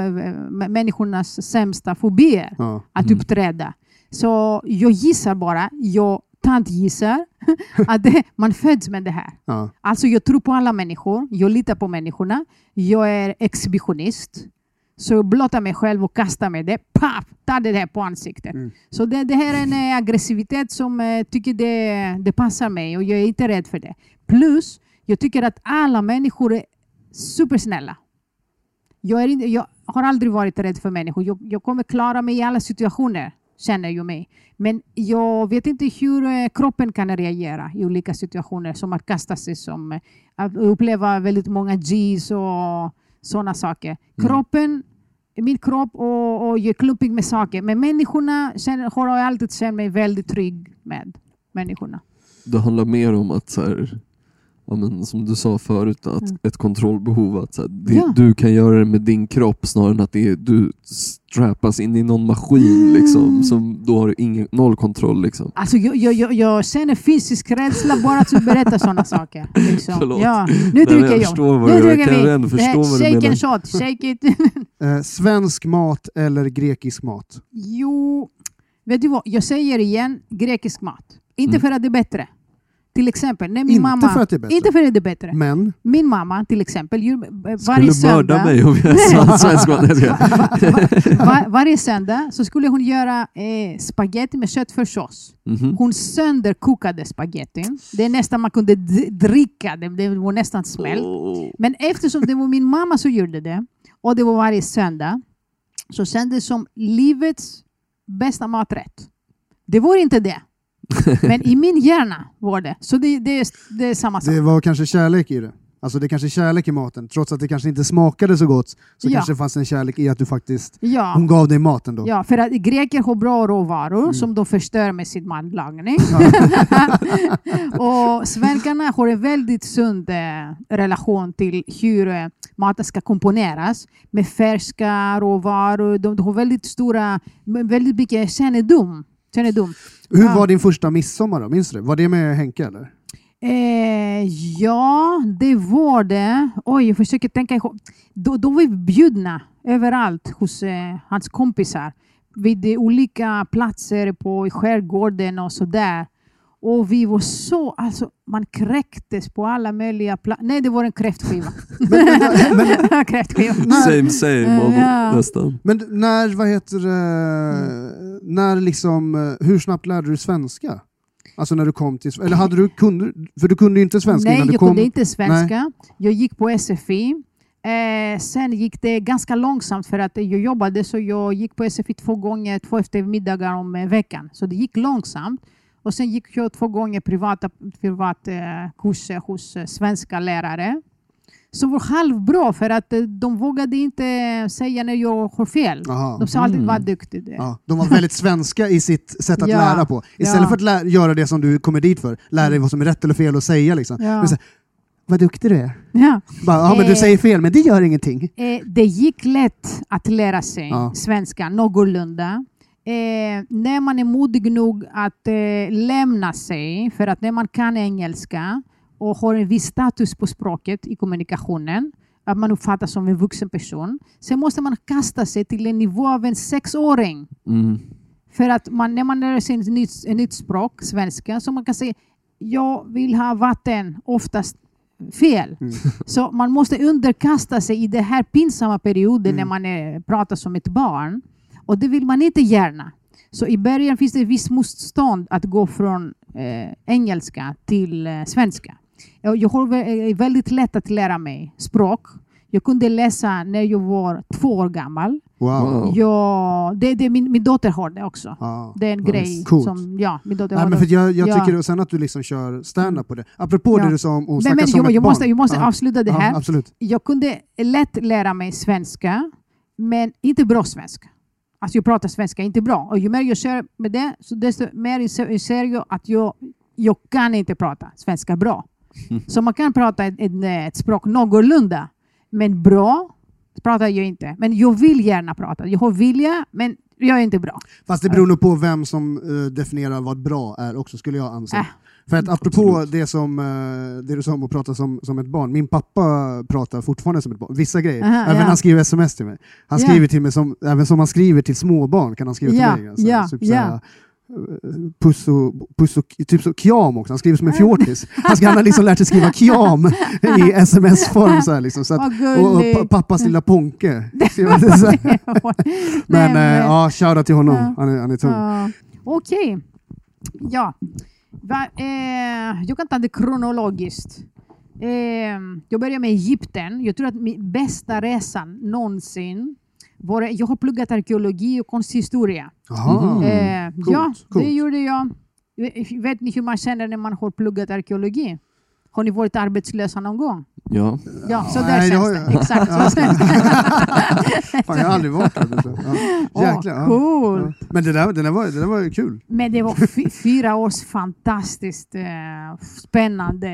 människornas sämsta fobier.
Ja.
att
Mm.
uppträda. Så jag gissar bara, jag tantgissar, (laughs) att det, man föds med det här.
Ja.
Alltså jag tror på alla människor, jag litar på människorna, jag är exhibitionist. Så jag blottar mig själv och kastar med det, paff, tar det här på ansiktet.
Mm.
Så det, det här är en eh, aggressivitet som eh, tycker det, det passar mig och jag är inte rädd för det. Plus, jag tycker att alla människor är supersnälla. Jag, är inte, jag har aldrig varit rädd för människor. Jag, jag kommer klara mig i alla situationer, känner jag mig. Men jag vet inte hur eh, kroppen kan reagera i olika situationer, som att kasta sig, som eh, att uppleva väldigt många G's och sådana saker. Kroppen, min kropp och, och jag är klumpig med saker. Men människorna känner, har jag alltid känt mig väldigt trygg med. Människorna.
Det handlar mer om att så här, ja, men, som du sa förut, att
Mm.
ett kontrollbehov. Att så här, det,
Ja.
Du kan göra det med din kropp snarare än att det är, du strappas in i någon maskin liksom, som då har du ingen, noll kontroll. Liksom.
Alltså, jag, jag, jag, jag känner fysisk rädsla bara att du berättar sådana saker. Liksom.
Förlåt.
Ja, nu
men
dricker
jag
jag.
förstår vad
Nu
jag
dricker
kan
vi.
ändå förstå vad du menar.
shot, shake it. (laughs)
Eh, svensk mat eller grekisk mat?
jo, vet du vad? Jag säger igen, grekisk mat. Inte
Mm.
för att det är bättre. Till exempel, när min
Inte
mamma...
för att det är bättre.
Inte för att det är bättre.
Men
Min mamma till exempel, varje
Skulle mörda
söndag...
mig om jag sa (laughs) svensk. (laughs) Nej,
var, varje söndag så skulle hon göra eh, spaghetti med köttfärssås.
Mhm.
Hon sönderkokade spagettin. Det är nästan man kunde dricka, det, det var nästan smält.
Åh.
Men eftersom det var min mamma som gjorde det, och det var varje söndag, så kändes det som livets bästa maträtt. Det var inte det. (laughs) Men i min hjärna var det. Så det, det, är, det är samma sak.
det var kanske kärlek i det. Alltså det kanske är kärlek i maten. Trots att det kanske inte smakade så gott så
Ja.
kanske det fanns en kärlek i att du faktiskt,
Ja.
hon gav dig maten då.
Ja, för att greker har bra råvaror
Mm.
som de förstör med sin matlagning. (laughs) och svenskarna har en väldigt sund eh, relation till hur eh, maten ska komponeras med färska råvaror. De, de har väldigt stora, väldigt mycket kännedom. Kännedom.
Hur
Ja.
var din första midsommar då? Minns du? Var det med Henke eller?
Eh, ja, det var det. Oj, jag försöker tänka. ihåg. Då, då var vi bjudna överallt hos eh, hans kompisar. Vid olika platser på skärgården och sådär. Och vi var så, alltså man kräktes på alla möjliga platser. Nej, det var en kräftskiva. (laughs) (laughs) kräftskiva.
Same same av
Ja.
nästan.
Men när, vad heter
Mm.
när liksom, eh, hur snabbt lärde du svenska? Alltså när du kom till, eller hade du, kunde, för du kunde ju inte svenska
Nej,
innan du
jag
kom.
kunde inte svenska. Jag gick på SFI. Eh, sen gick det ganska långsamt för att jag jobbade så jag gick på SFI två gånger, två eftermiddagar om eh, veckan. Så det gick långsamt. Och sen gick jag två gånger privata privat, eh, kurser hos eh, svenska lärare. Som var halvbra för att eh, de vågade inte säga när jag har fel.
Aha.
De sa alltid
Mm.
var duktig du är."
Ja, de var väldigt svenska i sitt sätt att (laughs)
Ja.
lära på. Istället
Ja.
för att lä- göra det som du kommer dit för, lära dig vad som är rätt eller fel att säga. Liksom.
Ja.
Så, vad duktig du är.
Ja.
Bara, ja, men du
Eh.
säger fel, men det gör ingenting.
Eh, det gick lätt att lära sig svenska någorlunda. Eh, när man är modig nog att eh, lämna sig, för att när man kan engelska och har en viss status på språket i kommunikationen, att man uppfattas som en vuxen person, sen måste man kasta sig till en nivå av en sexåring.
Mm.
För att man, när man lär sig ett nytt, ett nytt språk, svenska, så man kan säga jag vill ha vatten, oftast fel.
Mm. (laughs)
Så man måste underkasta sig i den här pinsamma perioden
Mm.
när man är, pratar som ett barn. Och det vill man inte gärna. Så i början finns det ett visst motstånd att gå från eh, engelska till eh, svenska. Jag, jag har är väldigt lätt att lära mig språk. Jag kunde läsa när jag var två år gammal.
Wow.
Jag, det, det, min, min dotter har det också.
Ja.
Det är en
Nice.
grej
Coolt.
som ja, min dotter
Nej,
har
men för jag, jag
Ja.
tycker, sen att du liksom kör stand-up på det. Apropå
Ja.
det du sa om att
Men,
snacka
men
som
jag,
ett
jag
barn.
måste, jag måste
Ja.
avsluta det här.
Absolut.
jag kunde lätt lära mig svenska, men inte bra svenska. Alltså jag pratar svenska inte bra. Och ju mer jag kör med det, så desto mer inser jag att jag, jag kan inte prata svenska bra. (laughs) Så man kan prata ett, ett, ett språk någorlunda, men bra pratar jag inte. Men jag vill gärna prata. Jag har vilja, men jag är inte bra.
Fast det beror nog på vem som eh, definierar vad bra är också, skulle jag anse.
Äh.
För att apropå
Absolut.
det, som, eh, det du sa om att prata som, som ett barn, min pappa pratar fortfarande som ett barn. Vissa grejer.
Aha,
även
ja.
han skriver sms till mig. Han skriver till mig som, även som han skriver till småbarn kan han skriva till
Ja,
mig. Alltså,
ja,
typ Puss och, typ så kjam också, han skriver som en fjortis. Han, ska, han har liksom lärt sig skriva kjam i sms-form. Så här, liksom, så att, och, och pappas lilla Ponke. Men eh, ja, shoutout till honom.
Ja.
Han är, han är tung.
Ja. Okej. Ja. Va, eh, jag kan ta det kronologiskt. Eh, jag börjar med Egypten. Jag tror att min bästa resan någonsin var... Jag har pluggat arkeologi och konsthistoria.
Mhm.
Eh,
Coolt,
ja,
coolt.
det gjorde jag. Vet ni hur man känner när man har pluggat arkeologi? Har ni varit arbetslösa någon gång?
Ja.
Ja, så där
Nej,
känns det.
jag.
Exakt.
Ja.
Så känns det. (laughs)
Fan, jag har aldrig varit så. Ja. Jäklar. ja.
cool.
Ja. Men det där, det, där var, det där var kul.
Men det var fy- fyra års fantastiskt eh, spännande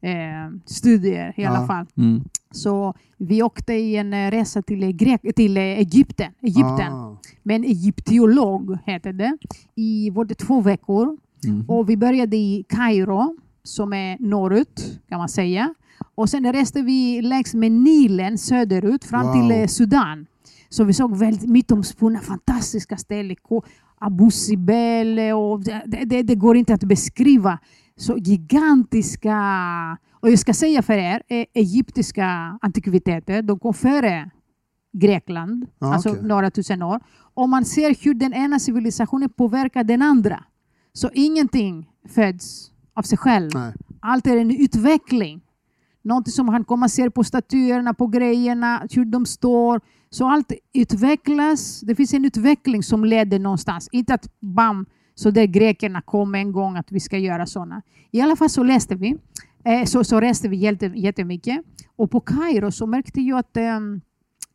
eh, studier i alla
Ja.
fall.
Mm.
Så vi åkte i en eh, resa till, eh, Grek- till eh, Egypten, Egypten.
Ah.
med en egyptiolog heter det. I var det två veckor.
Mm.
Och vi började i Kairo som är norrut kan man säga. Och sen reste vi längs med Nilen söderut fram
Wow.
till Sudan. Så vi såg väldigt mytomspunna fantastiska ställen. Abu Simbel och det, det, det går inte att beskriva. Så gigantiska, och jag ska säga för er, eh, egyptiska antikviteter, de kom före Grekland,
Ja,
alltså
okej.
några tusen år. Och man ser hur den ena civilisationen påverkar den andra. Så ingenting föds av sig själv.
Nej.
Allt är en utveckling. Någonting som han kommer se på statyerna, på grejerna, hur de står. Så allt utvecklas. Det finns en utveckling som leder någonstans. Inte att bam, så där grekerna kom en gång att vi ska göra sådana. I alla fall så läste vi. Eh, så, så reste vi jätte- jättemycket. Och på Kairo så märkte jag att eh,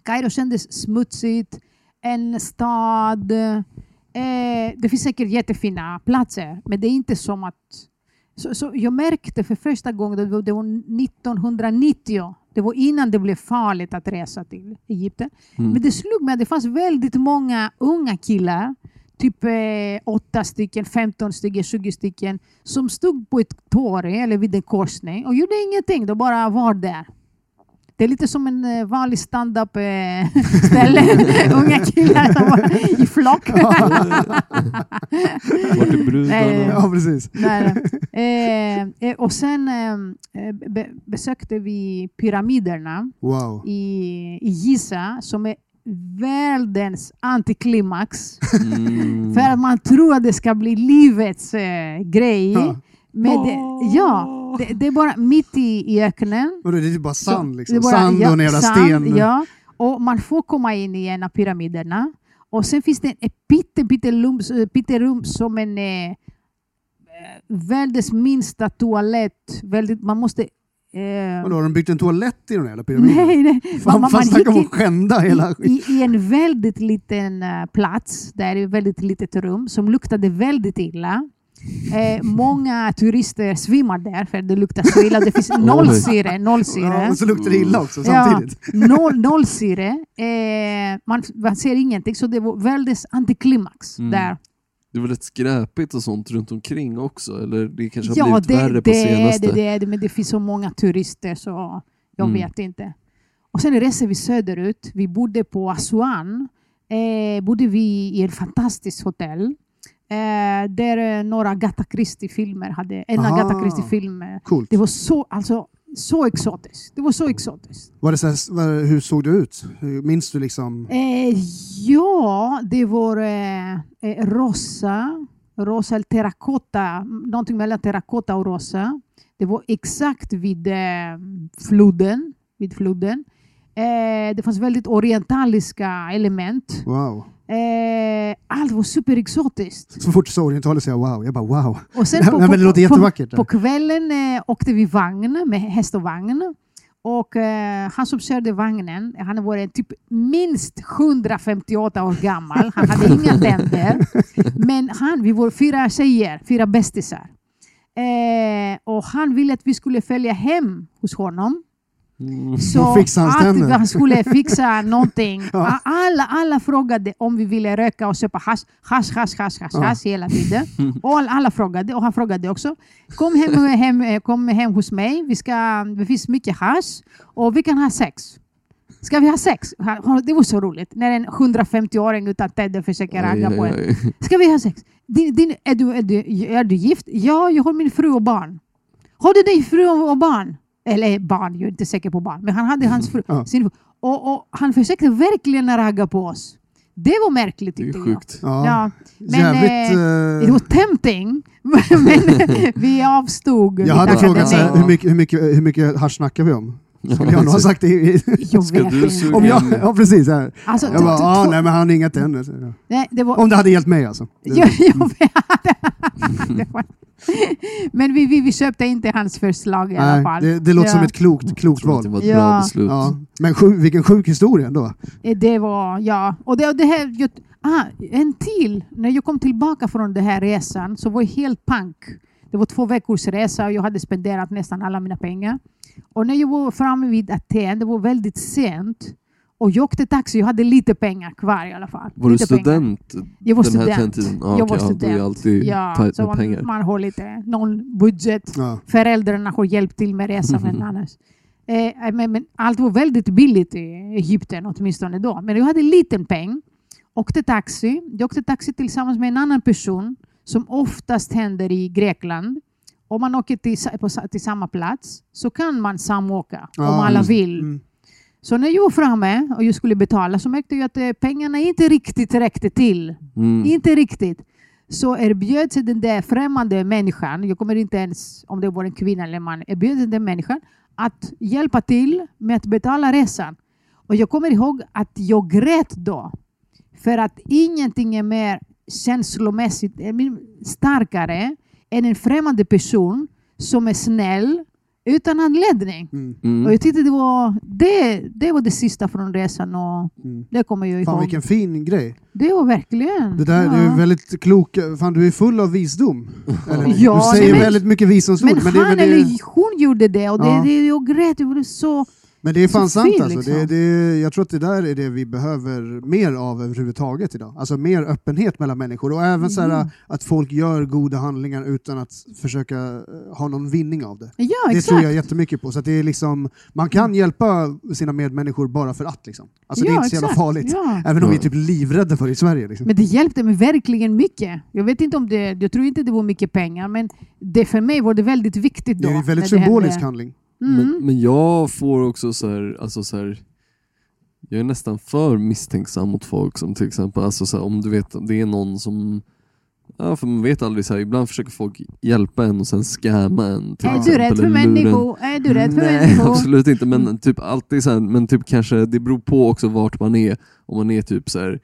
Kairo kändes smutsigt. En stad. Eh, det finns säkert jättefina platser, men det är inte som att... Så, så jag märkte för första gången, det var, det var 1990, det var innan det blev farligt att resa till Egypten.
Mm.
Men det slog mig att det fanns väldigt många unga killar, typ eh, 8 stycken, 15 stycken, 20 stycken, som stod på ett torg eller vid en korsning och gjorde ingenting, de bara var där. Det är lite som en eh, vanlig stand-up eh, (laughs) ställe. (laughs) Unga killar som var i flock. (laughs)
Vart är brudarna?
Ja, precis.
Eh, eh, och sen be, besökte vi pyramiderna
Wow.
i, i Giza som är världens antiklimax.
Mm. (laughs)
För att man tror att det ska bli livets eh, grej.
Ja.
Men det, ja, det, det är bara mitt i, i öknen.
Och det är typ bara sand liksom.
bara-
Sand
ja,
och
sand,
sten.
Ja, och man får komma in i en av pyramiderna. Och sen finns det ett pytte, pytte rum, pytte rum som en eh, eh, världens minsta toalett. Väldigt, man måste... Eh,
Vadå, har de byggt en toalett i den här jävla pyramiden? (laughs)
nej, nej.
Fan,
Man-
fan
man
snacka om att skända hela
i, i, I en väldigt liten eh, plats, där är ett väldigt litet rum, som luktade väldigt illa. Eh, (laughs) många turister svimmar där för det luktar så illa. Det finns noll syre. Noll syre.
Ja, och så luktar det illa också
Ja,
samtidigt.
noll, noll syre. Eh, man, man ser ingenting, så det var väldigt antiklimax
Mm.
där.
Det var rätt skräpigt och sånt runt omkring också, eller det kanske har
Ja,
blivit
det,
värre på
det, är
senaste?
det, det är det, men det finns så många turister så jag
Mm.
vet inte. Och sen reser vi söderut. Vi bodde på Aswan. Eh, bodde vi i ett fantastiskt hotell. Eh, där eh, några Agatha Christie-filmer hade, en
Aha.
Agatha Christie-film. Det var så, alltså så exotiskt. Det var så exotiskt.
Var det så här, hur såg det ut? Minns du liksom?
Eh, ja, det var eh, eh, rosa, rosa eller terrakotta, någonting mellan terrakotta och rosa. Det var exakt vid eh, floden. Vid floden. Eh, det fanns väldigt orientaliska element.
Wow.
Eh, allt var superexotiskt.
Så fort du sa orientaler säger jag wow. Jag bara wow.
Och sen
Nej, (laughs)
på,
men
på,
det låter
på,
jättevackert.
på kvällen eh, åkte vi vagn med häst och vagn. Och eh, han som körde vagnen, han var typ minst 158 år gammal. Han hade inga (laughs) tänder. Men han, vi var fyra tjejer, fyra bästisar. Eh, och han ville att vi skulle följa hem hos honom.
Mm.
Så att han skulle fixa (laughs) någonting.
Ja.
Alla, alla frågade om vi ville röka och köpa hasch, hasch, hasch, hasch, hasch,
Ja.
hasch hela tiden. (laughs) Och alla, frågade, och han frågade också. Kom hem, hem, eh, kom hem hos mig, vi ska, det finns mycket hasch och vi kan ha sex. Ska vi ha sex? Det var så roligt när en 150-åring utan tänder försöker ragga på en. (laughs) Ska vi ha sex? Din, din, är, du, är, du, är du gift? Ja, jag har min fru och barn. Har du din fru och barn? Eller barn, jag är inte säker på barn. Men han hade hans fru.
Ja.
Sin, och, och han försökte verkligen ragga på oss. Det var märkligt
Det är
tyckte jag.
sjukt.
Ja.
Ja, men,
Jävligt...
eh,
eh,
Det var tempting, (laughs) men vi avstod.
jag hade frågat så
nej.
här, hur mycket, hur mycket, hur mycket hasch snackar vi om? Skulle jag nog ha sagt det. i-
Jag
Ska
vet
du
inte.
suga
Om jag, ja, precis. Här.
Alltså,
Jag bara, ah, nej men han har inga tänder.
Nej, det var,
Om det hade hjälpt mig alltså.
Jag vet. Var- Men vi, vi, vi köpte inte hans förslag i alla
nej,
fall.
det, det låter
Ja.
som ett klokt, klokt
att det
val.
var ett
Ja.
bra beslut.
Ja. Men sjuk, vilken sjuk historia ändå.
Eh, Det var, ja. Och det, det här, jag, ah, en till. När jag kom tillbaka från den här resan så var jag helt pank. Det var två veckors resa och jag hade spenderat nästan alla mina pengar. Och när jag var framme vid Aten, det var väldigt sent. Och jag åkte taxi, jag hade lite pengar kvar i alla fall.
Var du
lite pengar.
student
Jag var
den här
student.
tiden? Ja,
jag var
ja, då är
student.
det alltid
Ja,
tajt
så
med
man,
pengar.
man har lite, någon budget.
Ja.
Föräldrarna har hjälpt till med resan. Men, (laughs) annars. Eh, men, men allt var väldigt billigt i Egypten, åtminstone då. Men jag hade en liten peng. Åkte taxi. Jag åkte taxi tillsammans med en annan person som oftast händer i Grekland. Om man åker till, på, till samma plats så kan man samåka om
Ja,
alla
just-
vill.
Mm.
Så när jag var framme och jag skulle betala så märkte jag att eh, pengarna inte riktigt räckte till.
Mm.
Inte riktigt. Så erbjöd sig den där främmande människan, jag kommer inte ens om det var en kvinna eller en man, erbjöd sig den människan att hjälpa till med att betala resan. Och jag kommer ihåg att jag grät då. För att ingenting är mer känslomässigt mer starkare än en främmande person som är snäll utan anledning.
Mm.
Mm.
Och jag tyckte det var det, det var det sista från resan och
Mm.
det kommer jag
Fan
ihåg.
vilken fin grej.
Det var verkligen...
Det där
ja.
det är väldigt klok. Fan du är full av visdom. (laughs) Eller,
Ja,
du säger
men-
väldigt mycket visdomsord.
Men
Men,
han
men, det,
eller hon gjorde det och det,
Ja.
det, jag grät. Jag blev så...
men det är fan
så
sant
fin,
alltså.
liksom.
Det, det, jag tror att det där är det vi behöver mer av överhuvudtaget idag. Alltså mer öppenhet mellan människor och även så
Mm.
här, att folk gör goda handlingar utan att försöka eh, ha någon vinning av det.
Ja,
Det
exakt.
tror jag jättemycket på. Så att det är liksom, man kan hjälpa sina medmänniskor bara för att. Liksom. Alltså, det är
Ja,
inte så jävla farligt.
Ja.
Även om vi är
Ja.
typ livrädda för det i Sverige. Liksom.
Men det hjälpte mig verkligen mycket. Jag vet inte om det, jag tror inte det var mycket pengar, men det för mig var det väldigt viktigt då.
det är en väldigt symbolisk handling.
Mm.
Men, men jag får också så här, alltså så här, jag är nästan för misstänksam mot folk som till exempel, alltså så här, om du vet, det är någon som Ja, för man vet aldrig, så här, ibland försöker folk hjälpa en och sen scamma en. Till
Är du
exempel,
rädd för människor? Är du rädd för
Nej,
människor?
absolut inte. Men typ alltid så här, men typ kanske, det beror på också vart man är. Om man är typ så här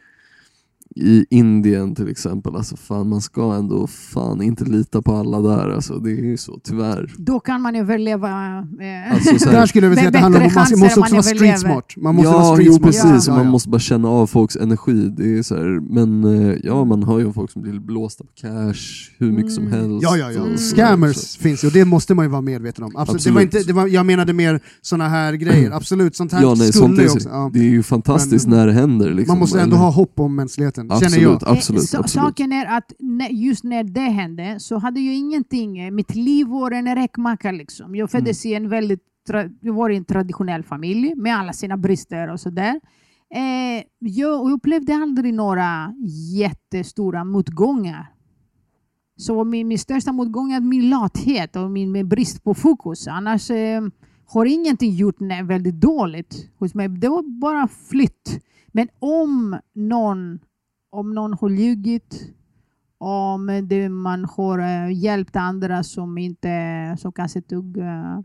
i Indien till exempel, alltså fan man ska ändå fan inte lita på alla där. Alltså, det är ju så, tyvärr.
Då kan man överleva. Eh,
Alltså, så (laughs)
Där skulle jag vilja säga att det handlar om man
chanser
måste
om
också
man
vara street smart. Man måste
ja,
vara street
jo
smart.
precis,
Ja,
och man måste bara känna av folks energi. Det är så här, men eh, ja, man hör ju folk som blir blåsta på cash hur mycket som
Mm.
helst.
Ja, ja, ja.
Mm.
Scammers finns ju och det måste man ju vara medveten om. Absolut. Det var
Absolut.
inte, det var, jag menade mer såna här grejer. Absolut, sånt här
Ja, nej,
skulle
sånt är, så-
också... Ja.
det är ju fantastiskt
Men-
när det händer. Liksom,
Man måste ändå
eller-
ha hopp om mänskligheten,
Absolut,
känner jag.
absolut.
Eh, sa-
absolut.
Saken är att just när det hände så hade jag ingenting. eh, Mitt liv var en räkmacka. Liksom. Jag föddes
Mm.
i en väldigt jag var i en traditionell familj med alla sina brister och sådär. Eh, jag upplevde aldrig några jättestora motgångar. Så min, min största motgång är min lathet och min, min brist på fokus. Annars eh, har ingenting gjort väldigt dåligt hos mig. Det var bara flytt. Men om någon, om någon har ljugit, om det, man har eh, hjälpt andra som inte som kanske tog... eh,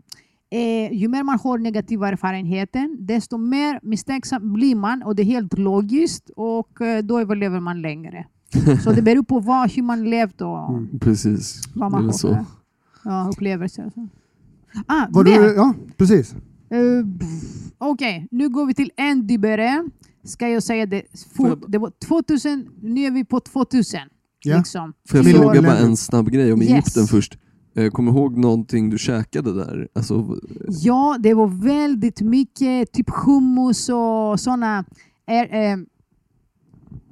eh, ju mer man har negativa erfarenheter, desto mer misstänksam blir man och det är helt logiskt och eh, då överlever man längre. (laughs) Så det beror på vad, hur man levt och
Mm.
Precis.
vad man har för ja, upplevelser. Ah,
Var
men,
du, ja, precis.
Pff, Okej, nu går vi till en dybere. Ska jag säga det
Får
fort?
jag-
Det var 2000, nu är vi på 2000.
Ja.
Liksom.
Får jag fråga bara en snabb grej om
Yes.
Egypten först? Eh, Kommer du ihåg någonting du käkade där? Alltså,
Ja, det var väldigt mycket typ hummus och sådana eh,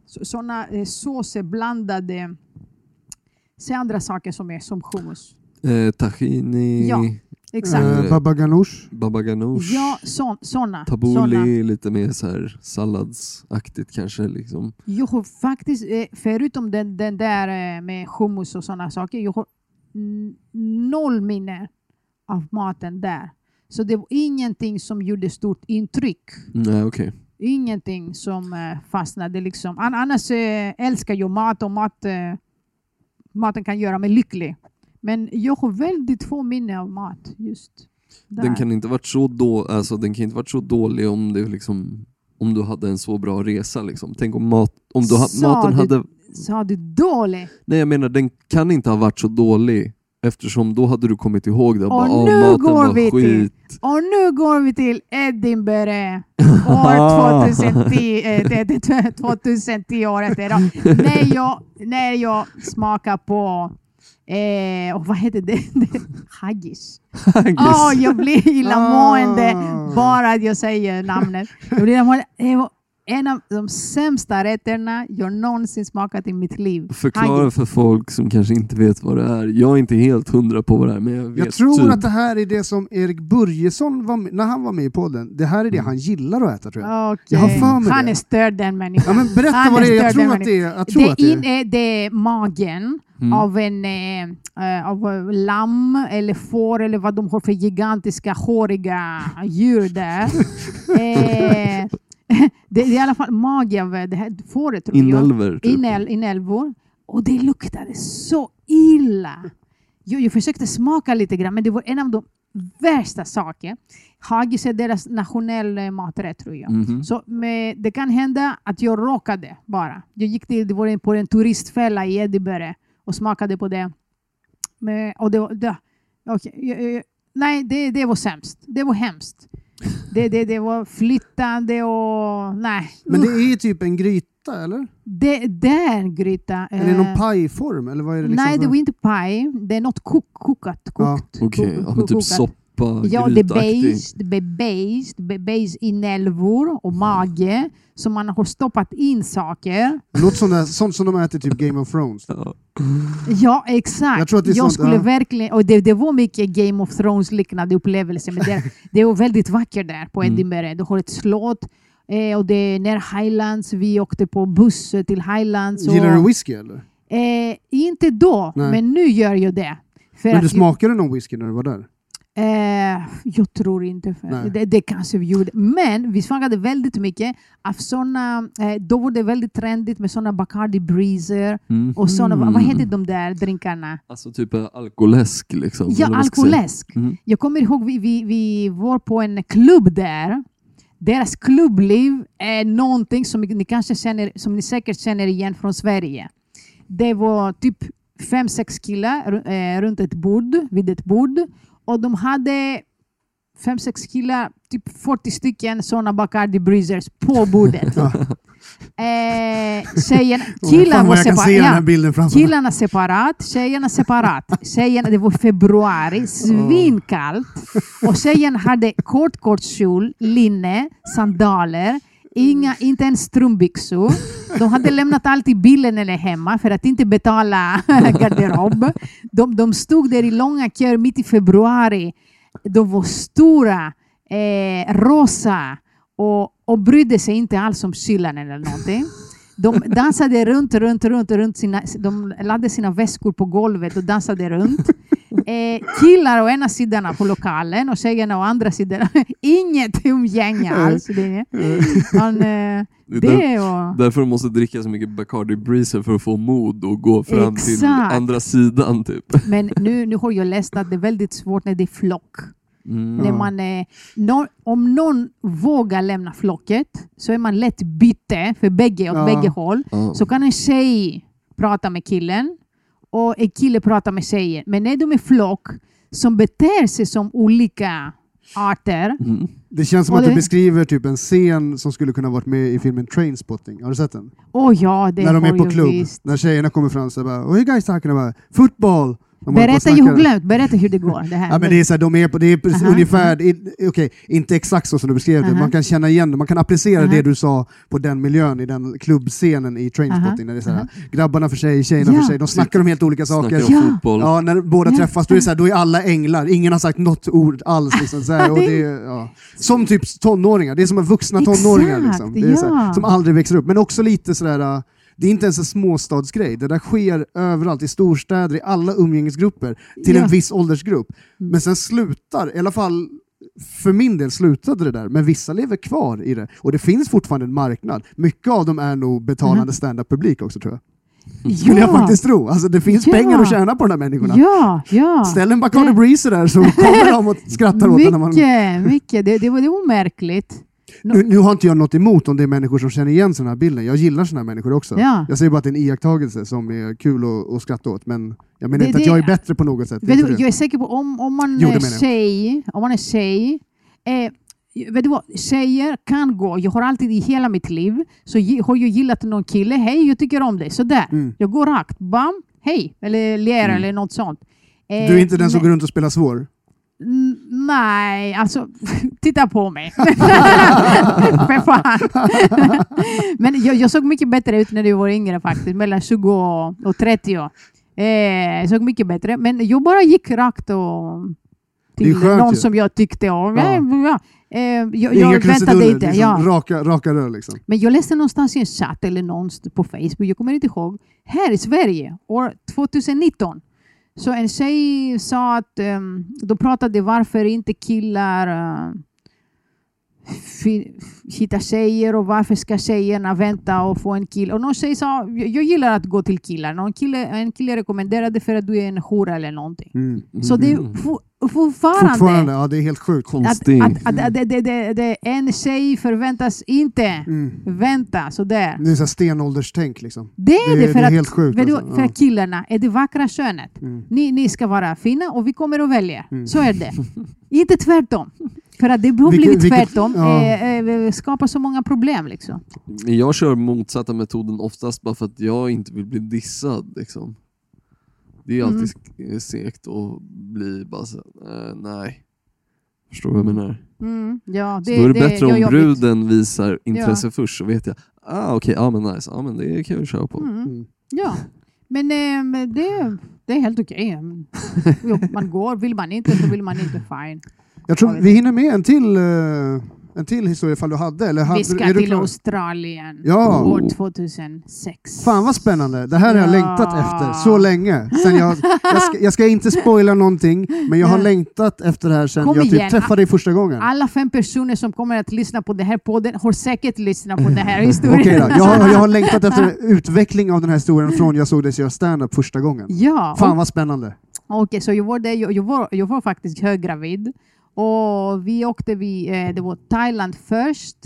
så- såna, eh, såser blandade. Se andra saker som är som hummus.
eh, tahini,
Ja, Exakt.
Eh,
Eh, Baba ganoush.
baba ganoush,
Ja, så, sådana.
tabbouleh,
såna.
lite mer så här salladsaktigt kanske. Liksom.
Jag har faktiskt, eh, förutom den, den där eh, med hummus och sådana saker, jag har noll minne av maten där. Så det var ingenting som gjorde stort intryck.
Nej, okej.
Ingenting som fastnade. Liksom. An- Annars älskar jag mat och mat, maten kan göra mig lycklig. Men jag har väldigt få minne av mat just där.
Den kan inte varit så då, alltså, den kan inte varit så dålig om det liksom om du hade en så bra resa. Liksom. Tänk om, mat, om du ha, maten
du-
hade...
Sa du dålig?
Nej jag menar den kan inte ha varit så dålig eftersom då hade du kommit ihåg det.
Och
Bara, "Ah,
nu
maten
går vi till-
skit.
Och nu går vi till Edinburgh (laughs) år 2010, eh, det, det, 2010 året. Är det. När, jag, när jag smakar på Eh, och vad heter det? (laughs) Haggis. Åh, jag blir illamående
Ah.
bara att jag säger namnet. Jag blir illamående. En av de sämsta rätterna jag någonsin smakat i mitt liv.
Förklara för folk som kanske inte vet vad det är. Jag är inte helt hundra på vad det är men jag vet
Jag tror
typ.
att det här är det som Erik Börjesson, var med, när han var med i podden, det här är det
Mm.
han gillar att äta tror jag.
Okej.
Jag har mig
Han
det.
är störd den människan.
Ja, men berätta
Han
vad det är, jag tror att det är. Jag tror
det,
att det
in,
är.
är, det är magen
Mm.
av en eh, eh, av eh, lamm eller får eller vad de har för gigantiska håriga djur där. (laughs) eh, (laughs) det är i alla fall mage av det här fåret tror jag.
Inälvor typ.
Inäl, inälvor. Och det luktade så illa. Jag, jag försökte smaka lite grann, men det var en av de värsta saker. Haggis är deras nationella maträtt tror jag.
Mhm.
Så med, det kan hända att jag råkade bara. Jag gick till, det var på en turistfälla i Edinburgh och smakade på det. Men, och det, var- det, okej, jag- jag- nej, det, det var sämst. Det var hemskt. Det, det, det var flyttande och nej.
Men det är ju typ en gryta, eller?
det, det är en gryta.
Är det
eh,
någon pajform? Eller vad är det liksom
nej,
för-
det var inte paj. Det är något kok, kokat.
Ja,
Kokt.
Okej,
Ko-
ja, typ
kokat.
Soppa,
Ja, det är det det är beige inälvor och mage. Så man har stoppat in saker.
Det låter som det, sånt som de äter typ Game of Thrones.
Ja.
Exakt.
Jag tror att det är sånt,
skulle
ja.
verkligen, och det, det var mycket Game of Thrones-liknande upplevelser, men det, det var väldigt vackert där på
Mm.
Edinburgh. Du har ett slott, eh, och det är nära Highlands. Vi åkte på buss till Highlands. Och,
Gillar du whisky eller?
eh, inte då,
Nej.
men nu gör jag det. För
Men du smakade någon whisky när du var där?
Eh, jag tror inte. Det, det kanske vi gjorde. Men vi smakade väldigt mycket av såna, eh, då var det väldigt trendigt med såna Bacardi Breezer
Mm.
och såna, vad, vad
Mm.
heter de där drinkarna?
Alltså typ eh, alkoläsk liksom.
Ja, alkoläsk.
Mm.
Jag kommer ihåg vi, vi, vi var på en klubb där. Deras klubbliv är någonting som ni, kanske känner, som ni säkert känner igen från Sverige. Det var typ fem, sex killar eh, runt ett bord, vid ett bord. Och de hade fem, sex killar, typ 40 stycken sådana Bacardi Breezers på bordet. (laughs) Eh, tjejerna, killarna var separat. Killarna separat, tjejerna separat. (laughs) Tjejerna, det var februari, svinkallt. Och tjejen hade kort, kort kjol, linne, sandaler, inga, inte ens strumpbyxor. De hade (laughs) lämnat allt i bilen eller hemma för att inte betala (laughs) garderob. De, de stod där i långa köer mitt i februari. De var stora, eh, rosa och, och brydde sig inte alls om kylan eller någonting. De dansade runt, runt, runt, runt. Sina, de lade sina väskor på golvet och dansade runt. Eh, killar å ena sidan på lokalen och tjejerna å andra sidan. (laughs) Inget umgänge alls. Det, men, eh,
Det
och,
Därför de måste dricka så mycket Bacardi Breezer för att få mod och gå fram till
Exakt.
andra sidan typ.
men nu, nu har jag läst att det är väldigt svårt när det är flock.
Mm.
När man, eh, nå- om någon vågar lämna flocket så är man lätt byte för bägge åt
Ja.
bägge håll.
Ja.
Så kan en tjej prata med killen och en kille prata med tjejen. Men när de är flock som beter sig som olika arter.
Mm.
Det känns som
Och
att du
det-
beskriver typ en scen som skulle kunna varit med i filmen Trainspotting. Har du sett den?
Åh ja, det
När de är på klubb.
visst.
När tjejerna kommer fram så bara What are you guys talking about? Football!
Berätta, jag har
snackar.
glömt. Berätta hur det går. Det här.
Ja, men det är så här, de är på, det är precis
Aha,
ungefär, okej, inte exakt så som du beskrev det,
Aha.
man kan känna igen det, man kan applicera
Aha.
det du sa på den miljön i den klubbscenen i Trainspotting, när det är så här, grabbarna för sig, tjejerna
Ja.
för sig, de snackar om helt olika saker.
Snackar om
Ja.
fotboll.
Ja, när båda
Ja.
träffas då är, det så här, då är alla änglar, ingen har sagt något ord alls. Liksom, så här, och det är, (laughs) ja. Som typ tonåringar, det är som en vuxna
Exakt,
tonåringar. Liksom. Det är så här,
ja.
som aldrig växer upp, men också lite sådär det är inte ens en småstadsgrej, det där sker överallt, i storstäder, i alla umgängesgrupper, till.
Mm.
en viss åldersgrupp. Men sen slutar, i alla fall för min del slutade det där, men vissa lever kvar i det. Och det finns fortfarande en marknad. Mycket av dem är nog betalande
Mhm.
stand-up-publik också tror jag. Skulle jag
Ja.
faktiskt tro. Alltså det finns
Ja.
pengar att tjäna på de här människorna.
Ja, ja.
Ställ en Bacardi Breezer där så kommer de och skrattar åt en när man...
Mycket, mycket. Det, det, var, det var märkligt.
Nu, nu har inte jag något emot om det är människor som känner igen sådana här bilden. Jag gillar sådana här människor också.
Ja.
Jag säger bara att det är en iakttagelse som är kul att, att skratta åt. Men jag menar
Det-
inte att
det-
jag är bättre på något sätt.
Du, jag är säker på om, om man
Jo,
är tjej, om man är tjej eh, vet du vad, tjejer kan gå, jag har alltid i hela mitt liv, så har jag gillat någon kille, hej jag tycker om dig, sådär.
Mm.
Jag går rakt, bam, hej, eller ler
Mm.
eller något sånt. Eh,
Du är inte den som går runt och spelar svår?
Nej, alltså (laughs) titta på mig. (laughs) (laughs) För fan. Men jag, jag såg mycket bättre ut när jag var yngre faktiskt, mellan 20 och, och 30. Eh, jag såg mycket bättre, men jag bara gick rakt och till någon
ju.
som jag tyckte om.
Ja.
Ja. Ja. Eh, jag
Inga
jag väntade inte.
liksom
Ja.
raka, raka rör liksom.
Men jag läste någonstans i en chatt eller någonstans på Facebook, jag kommer inte ihåg, här i Sverige år 2019. Så en tjej sa att ehm, um, de pratade varför inte killar uh, hittar tjejer och varför ska tjejerna vänta och få en kille. Och någon tjej sa, jag, gillar att gå till killar. Någon kille, en kille rekommenderade för att du är en hora eller någonting.
Mm.
Så det är
Mm.
for, fortfarande,
Fortfarande, ja det är helt sjukt.
att,
Konstigt.
att, att, att det, det, det, det, en tjej förväntas inte
Mm.
vänta sådär.
Det är så stenålderstänk liksom.
Det är
Det
för,
det är
att,
helt sjukt, alltså.
för att killarna är det vackra könet.
Mm.
Ni, ni ska vara fina och vi kommer att välja.
Mm.
Så är det. (laughs) inte tvärtom. För att det har blivit
vilket-
tvärtom.
ja.
Eh, eh, skapar så många problem. Liksom.
Jag kör motsatta metoden oftast bara för att jag inte vill bli dissad. Liksom. Det är alltid sk- segt att bli bara så, eh, nej. Förstår du vad jag menar?
Mm, ja,
Så då är det, bättre om bruden visar intresse först så vet jag, ah okej, ja men nice, ja men det är kul att köra på.
Mm,
Mm.
ja. Men eh, det, det är helt okej. (laughs) Jo, Man går, vill man inte så vill man inte, fine.
Jag tror vi hinner med en till, eh, en till historia ifall du hade. Eller hade
Vi ska
är
till
klar?
Australien
Ja.
år 2006.
Fan vad spännande. Det här har jag
Ja.
längtat efter så länge. Sen jag, jag, ska, jag ska inte spoila någonting, men jag har längtat efter det här sen
Kom
jag typ
igen.
träffade dig första gången.
Alla fem personer som kommer att lyssna på den här podden har säkert lyssnat på den här historien.
Okej då, jag, har- jag har längtat efter (laughs) utveckling av den här historien från jag såg dig göra stand-up första gången.
Ja,
Fan vad spännande.
Okej, så jag var, där, jag, jag, var, jag var faktiskt höggravid. Och vi åkte, vi, eh, det var Thailand först.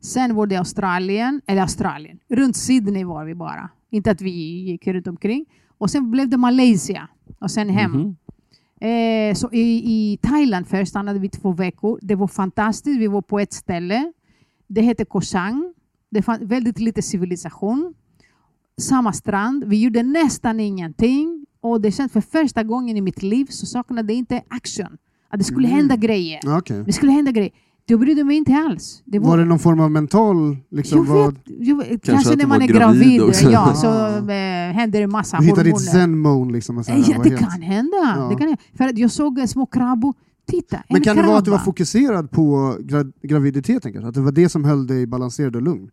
Sen var det Australien, eller Australien. Runt Sydney var vi bara. Inte att vi gick runt omkring. Och sen blev det Malaysia. Och sen hem.
Mhm.
Eh, så i, I Thailand först stannade vi två veckor. Det var fantastiskt. Vi var på ett ställe. Det hette Koh Chang. Det fanns väldigt lite civilisation. Samma strand. Vi gjorde nästan ingenting. Och det känns för första gången i mitt liv så saknade jag inte action. Att det skulle
Mm.
hända grejer.
Ja, okej.
Det skulle hända grejer. Jag brydde mig inte alls. Det var,
Var det någon form av mental... Liksom,
jag
vad,
vet, jag, kanske,
att
när
du
man
var
är
gravid
gravid,
också.
ja, så (laughs) eh, händer det massa
du hittade ditt zen-mode liksom? Och här,
Ja, det
helt-
kan hända.
Ja.
Det kan, hända. för att jag såg eh, små krabbor. Titta,
Men
en
kan det vara att du var
krabba.
fokuserad på gra graviditeten kanske? Att det var det som höll dig balanserad och lugn?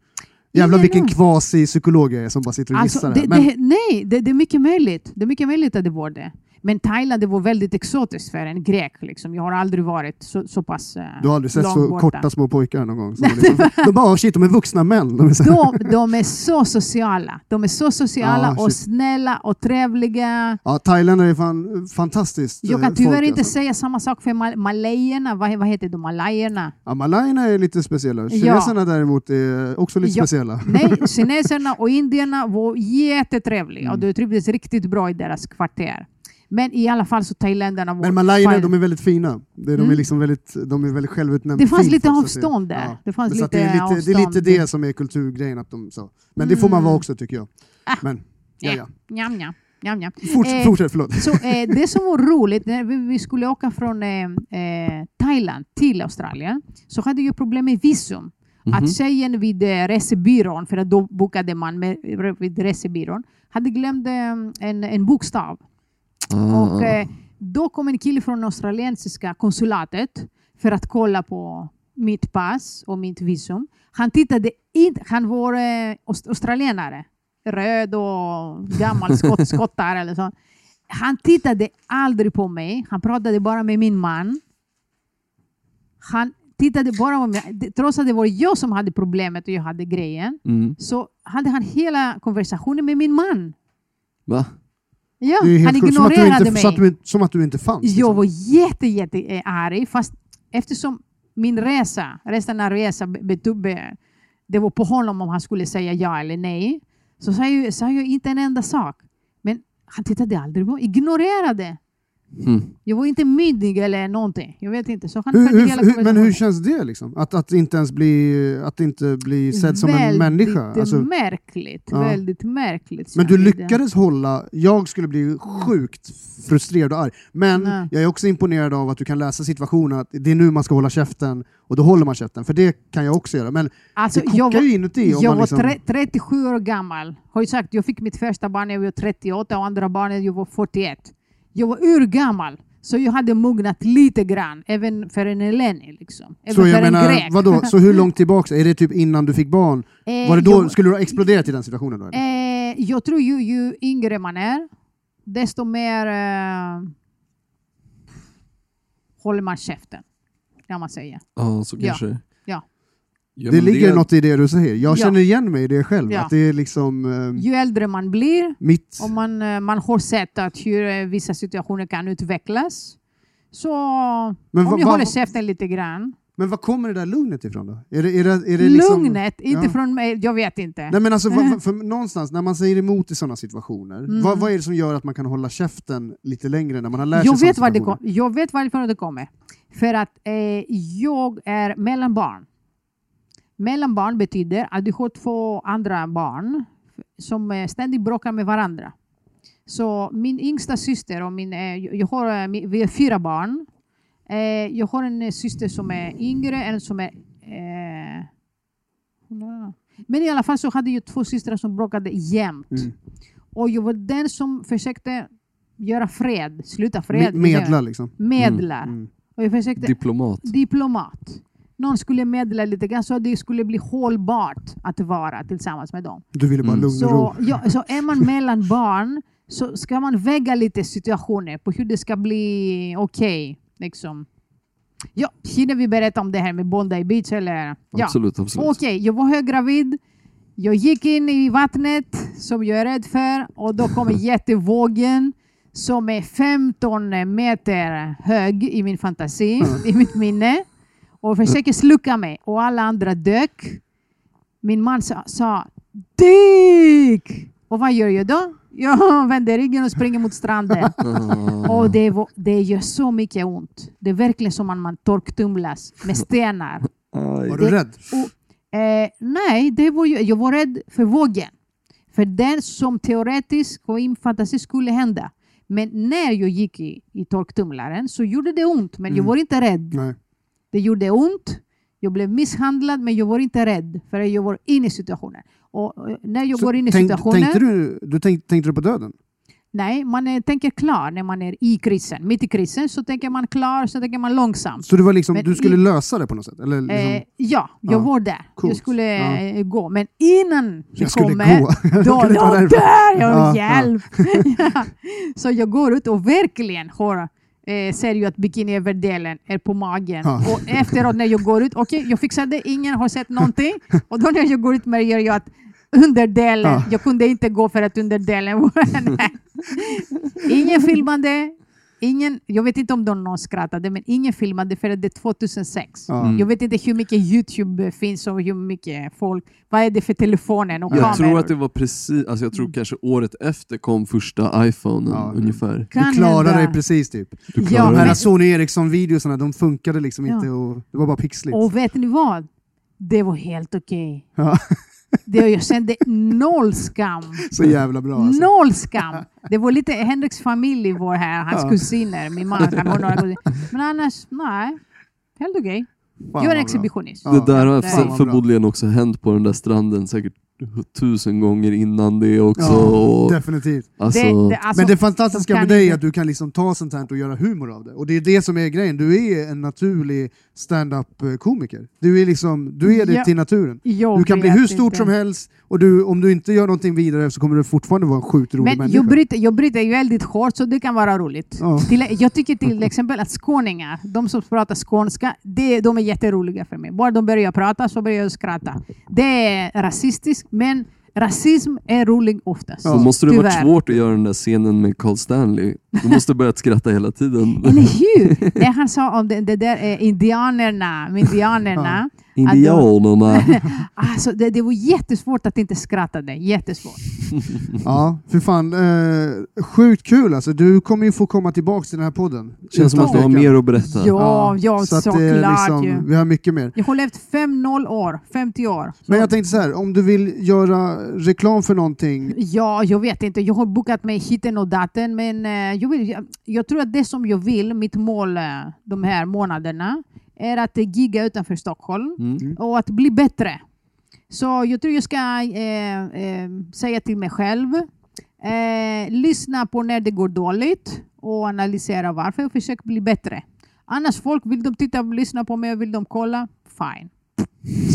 Jävlar vilken kvasi-psykolog jag är som bara sitter och
Alltså,
gissar
det,
här. Men,
det, nej, det, det är mycket möjligt. Det är mycket möjligt att det var det. Men Thailand det var väldigt exotiskt för en grek. Liksom. Jag har aldrig varit så, så pass eh,
du har aldrig sett så
borta.
korta små pojkar någon gång? Som liksom, (laughs) de bara, oh, shit, de är vuxna män. De är så
De, de är så sociala. De är så sociala
Ah,
och snälla och trevliga.
ja, thailändare är fan fantastiskt
Jag
eh,
kan tyvärr
folk,
inte
alltså.
säga samma sak för mal- malajerna. Vad, vad heter de? Malajerna?
Ja, malajerna är lite speciella.
Ja.
Kineserna däremot är också lite
Ja.
speciella. (laughs)
Nej, kineserna och indierna var jättetrevliga
Mm.
och du trivdes riktigt bra i deras kvarter. Men i alla fall så thailändarna var...
Men malajerna de är väldigt fina. De är,
Mm.
liksom väldigt, de är väldigt självutnämnt
Det fanns lite avstånd där. Det fanns lite
det, är lite, det är lite
avstånd.
det som är kulturgrejen. Att de, så. Men det får man
Mm.
vara också tycker jag.
Ah.
Men, ja, ja.
Njam, njam, njam, njam.
Forts,
Eh,
fortsätt, förlåt.
Så eh, (laughs) det som var roligt, när vi, vi skulle åka från eh, eh, Thailand till Australien, så hade jag problem med visum.
Mhm.
Att tjejen vid eh, resebyrån, för då bokade man med, vid resebyrån, hade glömt eh, en, en bokstav.
Ah,
Och, eh, då kom en kille från australiensiska konsulatet för att kolla på mitt pass och mitt visum. Han tittade inte, han var eh, aust- australienare, röd och gammal (laughs) skott, skottare eller så. Han tittade aldrig på mig, han pratade bara med min man. Han tittade bara på mig, trots att det var jag som hade problemet och jag hade grejen,
mm.
så hade han hela konversationen med min man.
Va?
Ja,
Det är
han
helt sjukt. Som att, du
ignorerade
inte,
mig.
att du, som att du inte fanns.
Jag
liksom.
var jätte, jätte eh, arg, fast eftersom min resa, resten av resan, be- betog- be- det var på honom om han skulle säga ja eller nej, så sa jag, sa jag inte en enda sak. Men han tittade aldrig på ignorerade.
Mm.
Jag var inte myndig eller någonting. Jag vet inte. Så han
Hur, hur, hur, men hur känns det? Liksom? Att, att inte ens bli, att inte bli sedd som en
Väldigt
människa? Alltså,
märkligt.
Ja.
Väldigt märkligt.
men du
jag.
lyckades hålla... Jag skulle bli sjukt frustrerad och arg. Men
Nej.
jag är också imponerad av att du kan läsa situationen, att det är nu man ska hålla käften, och då håller man käften. För det kan jag också göra. Men
Alltså,
det kokar
jag var,
ju inuti.
Jag var
liksom,
tre, 37 år gammal. Har ju sagt, jag fick mitt första barn när jag var 38 och andra barnet jag var 41. Jag var urgammal. Så jag hade mognat lite grann, även för en Eleni. Liksom. Även
så
för
jag
en
menar,
grek.
vadå? Så hur (laughs) långt tillbaka? Är det typ innan du fick barn?
Eh,
Var det då,
jag,
skulle du ha exploderat i den situationen då?
eh, jag tror ju, ju yngre man är, desto mer eh, håller man käften. Kan man säga.
Ja, så kanske.
Ja.
Ja,
det ligger något i det du säger. Jag
Ja.
känner igen mig i det själv.
Ja.
Att det är liksom eh,
Ju äldre man blir,
mitt...
Om man, eh, man har sett att hur eh, vissa situationer kan utvecklas. Så
Men
om
vad-
håller käften lite grann.
Men var kommer det där lugnet ifrån då? Är det, är det, är det liksom...
Lugnet, inte
ja.
från mig, jag vet inte.
Nej men alltså, vad- för (laughs) någonstans när man säger emot i sådana situationer,
Mm.
vad, vad är det som gör att man kan hålla käften lite längre när man har lärt
jag,
sig
vet var det kom, jag vet varifrån det kommer. För att eh, jag är mellanbarn. Mellanbarn betyder att du har två andra barn som eh, ständigt bråkar med varandra. Så min yngsta syster och min, eh, jag har, eh, vi är fyra barn. Jag har en syster som är yngre, en som är... Eh, men i alla fall så hade jag två systrar som bråkade jämt.
Mm.
Och jag var den som försökte göra fred, sluta fred.
Me- Medla liksom.
Medlar.
Mm.
Och jag försökte
Diplomat.
diplomat. Någon skulle medla lite grann så att det skulle bli hållbart att vara tillsammans med dem.
Du ville bara
Mm.
lugn och ro.
Så, ja, så är man (laughs) mellan barn så ska man väga lite situationer på hur det ska bli okej. liksom. Ja, hinner vi berätta om det här med Bondi Beach? Eller? Ja.
Absolut, absolut.
Okej, jag var höggravid. Jag gick in i vattnet som jag är rädd för och då kommer (laughs) jättevågen som är 15 meter hög i min fantasi, i mitt minne och försöker sluka mig och alla andra dök. Min man sa, sa dyk! Och vad gör jag då? Jag (laughs) vänder ryggen och springer mot stranden. (laughs) Och det, var, det gör så mycket ont. Det är verkligen som om man torktumlas med stenar.
Var du rädd?
Och, eh, nej, det var ju, jag var rädd för vågen. För den som teoretiskt och i fantasi skulle hända. Men när jag gick i, i torktumlaren så gjorde det ont, men jag
Mm.
var inte rädd.
Nej.
Det gjorde ont, jag blev misshandlad, men jag var inte rädd. För jag var inne i situationen. Och eh, när jag
Så
går in i
tänk-
situationen...
tänkte du, du tänk, tänkte du på döden?
Nej, man är, tänker klar när man är i krisen. Mitt i krisen så tänker man klar, så tänker man långsamt.
Så det var liksom,
Men
du skulle
i-
lösa det på något sätt? Eller liksom,
Eh, ja, jag
Ja,
var där.
coolt.
Jag skulle
Ja.
eh, gå. Men innan det
jag skulle
kommer,
gå. (laughs)
då,
därifrån.
dör, jag
ja.
hjälp. Ja. (laughs) Så jag går ut och verkligen har, eh, ser ju att bikiniöverdelen är på magen.
Ja.
Och efteråt när jag går ut, okej, jag fixade, ingen har sett någonting. Och då när jag går ut märker jag att underdelen,
Ja.
jag kunde inte gå för att underdelen var... (laughs) Ingen filmade, ingen, jag vet inte om de någon skrattade, men ingen filmade för det är 2006.
Ja.
Mm.
Jag vet inte hur mycket Youtube finns och hur mycket folk... Vad är det för telefonen och
Jag
kameror?
tror att det var precis, alltså jag tror kanske året efter kom första iPhonen
Ja.
ungefär.
Kan
Du klarade
hända.
dig precis typ.
Du
Ja,
klarade
De här Sony Ericsson-videosarna, de funkade liksom
Ja.
inte och det var bara pixligt.
Och vet ni vad? Det var helt okej.
Ja. (laughs)
Det, jag kände noll skam.
Så jävla bra alltså.
Noll skam! Det var lite Henriks familj var här, hans
Ja.
kusiner, min man, han har några kusiner. Men annars, nej. Helt okej.
Fan,
Jag är exhibitionist.
Ja.
Det där har
bra.
förmodligen också hänt på den där stranden säkert tusen gånger innan det också.
Ja, definitivt.
alltså,
Det, det, alltså,
Men det fantastiska med dig är att du kan liksom ta sånt här och göra humor av det. Och det är det som är grejen. Du är en naturlig stand-up-komiker. Du är liksom, du är det
Ja.
till naturen. Du kan bli hur stort
inte.
som helst och du, om du inte gör någonting vidare så kommer du fortfarande vara en sjukt rolig
Men
människa.
jag bryter, jag bryter ju väldigt hårt så det kan vara roligt.
Ja.
Till, jag tycker till exempel att skåningar, de som pratar skånska, det, de är jätteroliga för mig. Bara de börjar prata så börjar jag skratta. Det är rasistiskt, men rasism är rolig oftast.
Då måste det varit
Tyvärr.
svårt att göra den där scenen med Carl Stanley. Du måste ha börjat skratta hela tiden. (laughs)
Eller hur? (laughs) Det han sa om det, det där eh, indianerna, med indianerna.
Indianerna.
Alltså, (laughs) det, det var jättesvårt att inte skratta. Det. Jättesvårt. (laughs)
Ja, för fan. Eh, sjukt kul alltså. Du kommer ju få komma tillbaka till den här podden.
Känns som att du har mer att berätta.
Ja, ja,
så att
såklart
det är liksom,
ju.
Vi har mycket mer.
Jag har levt 5-0 år, 50 år. Så-
Men jag tänkte så här, om du vill göra reklam för någonting.
Ja, jag vet inte. Jag har bokat mig hiten och daten, men eh, jag, vill, jag, jag tror att det som jag vill, mitt mål eh, de här månaderna, är att gigga utanför Stockholm
Mm.
och att bli bättre. Så jag tror jag ska eh, eh, säga till mig själv, eh, lyssna på när det går dåligt och analysera varför och försök bli bättre. Annars folk, vill de titta och lyssna på mig, vill de kolla, fine.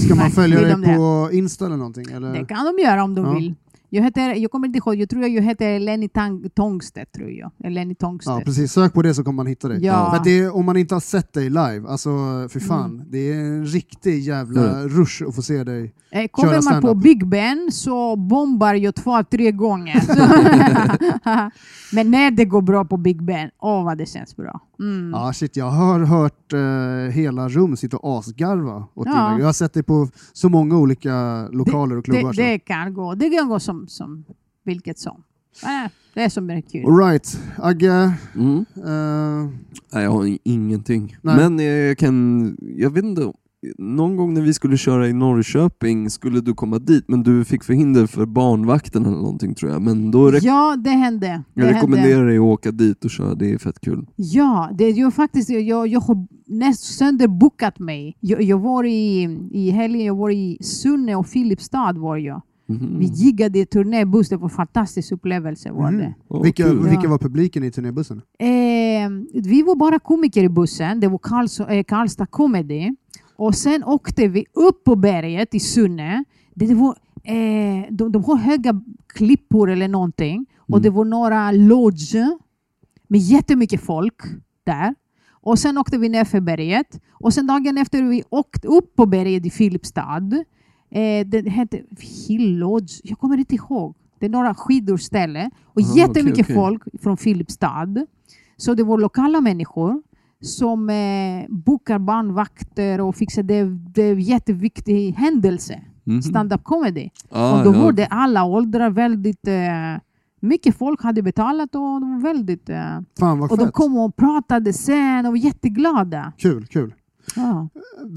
Ska man följa dig
de
på Insta eller någonting? Eller?
Det kan de göra om de
Ja.
vill. Jag, heter, jag kommer inte ihåg, jag tror jag heter Lenny Tang, Tångstedt. Tror jag. Lenny
Ja,
Tångstedt.
precis. Sök på det så kommer man hitta dig.
Ja.
För att det är, om man inte har sett dig live, alltså för fan,
Mm.
det är en riktig jävla rush att få se dig.
Eh, Kommer man på Big Ben så bombar jag två, tre gånger. (laughs) (laughs) Men när det går bra på Big Ben, åh vad det känns bra. Mm.
Ja, shit, jag har hört eh, hela rum sitta och asgarva åt
Ja.
Jag har sett dig på så många olika lokaler och klubbar.
det,
så.
det kan gå. Det kan gå som, som vilket som. Eh, Det är som är kul.
All right. Agge,
Mm.
eh,
Nej, jag har ingenting.
Nej.
Men jag kan, jag vet inte, någon gång när vi skulle köra i Norrköping skulle du komma dit, men du fick förhinder för barnvakten eller någonting tror jag. Men då
Ja, det hände. Det
jag
hände.
rekommenderar dig att åka dit och köra, det är fett kul.
Ja, det, jag, faktiskt, jag, jag har näst sönderbokat mig. Jag, jag var i, i helgen, jag var i Sunne och Filipstad var jag.
Mhm.
Vi giggade i turnébuss, det var en fantastisk upplevelse. Var
Mhm.
det.
Åh,
vilka,
kul.
vilka
Ja.
var publiken i turnébussen?
Eh, vi var bara komiker i bussen, det var Karls, eh, Karlstad Comedy. Och sen åkte vi upp på berget i Sunne. Det, var, eh, de, de har höga klippor eller någonting. Och
Mm.
det var några lodge med jättemycket folk där. Och sen åkte vi ner för berget. Och sen dagen efter vi åkte upp på berget i Filipstad. Eh, det hette Hill Lodge, jag kommer inte ihåg. Det är några skidorställe. Och
Ah,
jättemycket
okej, okej.
folk från Filipstad. Så det var lokala människor som eh, bokar barnvakter och fixar det. Det är en jätteviktig händelse.
Mhm.
Stand-up comedy.
Ah,
och då
ja.
var det alla åldrar väldigt... Eh, mycket folk hade betalat och de var väldigt... Eh,
Fan vad
och de kom och pratade sen och var jätteglada.
Kul, kul.
Ja.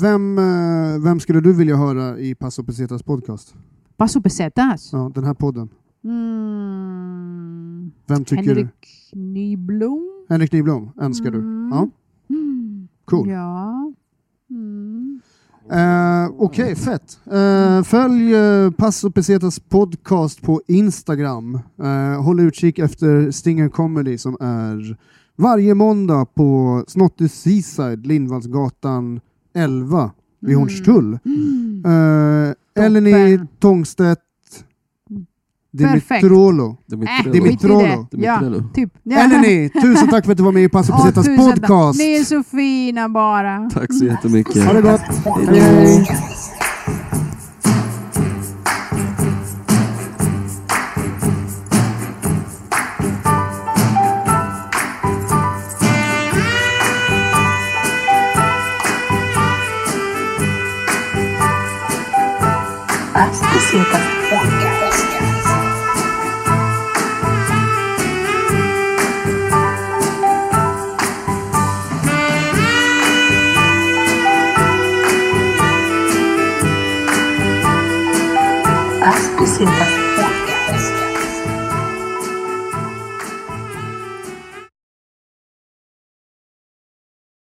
Vem, eh, vem skulle du vilja höra i Paso Pesetas podcast?
Paso pesetas.
Ja, den här podden.
Mm.
Vem tycker
Henrik
du?
Nyblom.
Henrik Nyblom önskar du?
Mm.
Ja,
Mm.
Cool.
Ja. Mm.
Eh, Okej, fett. Eh, följ uh, Passo Pesetas podcast på Instagram. Eh, håll utkik efter Stinger Comedy som är varje måndag på Snotty Seaside, Lindvallsgatan 11 vid Hornstull.
Mm.
Uh, Eleni Tångstedt. Dimitrolo.
Dimitrello.
Äh.
Dimitrolo.
Ja, typ.
Eleni, tusen tack för att du var med i Passo Pesetas
tack.
podcast.
Ni är så fina bara.
Tack så jättemycket.
Ha det gott. Hej, hej.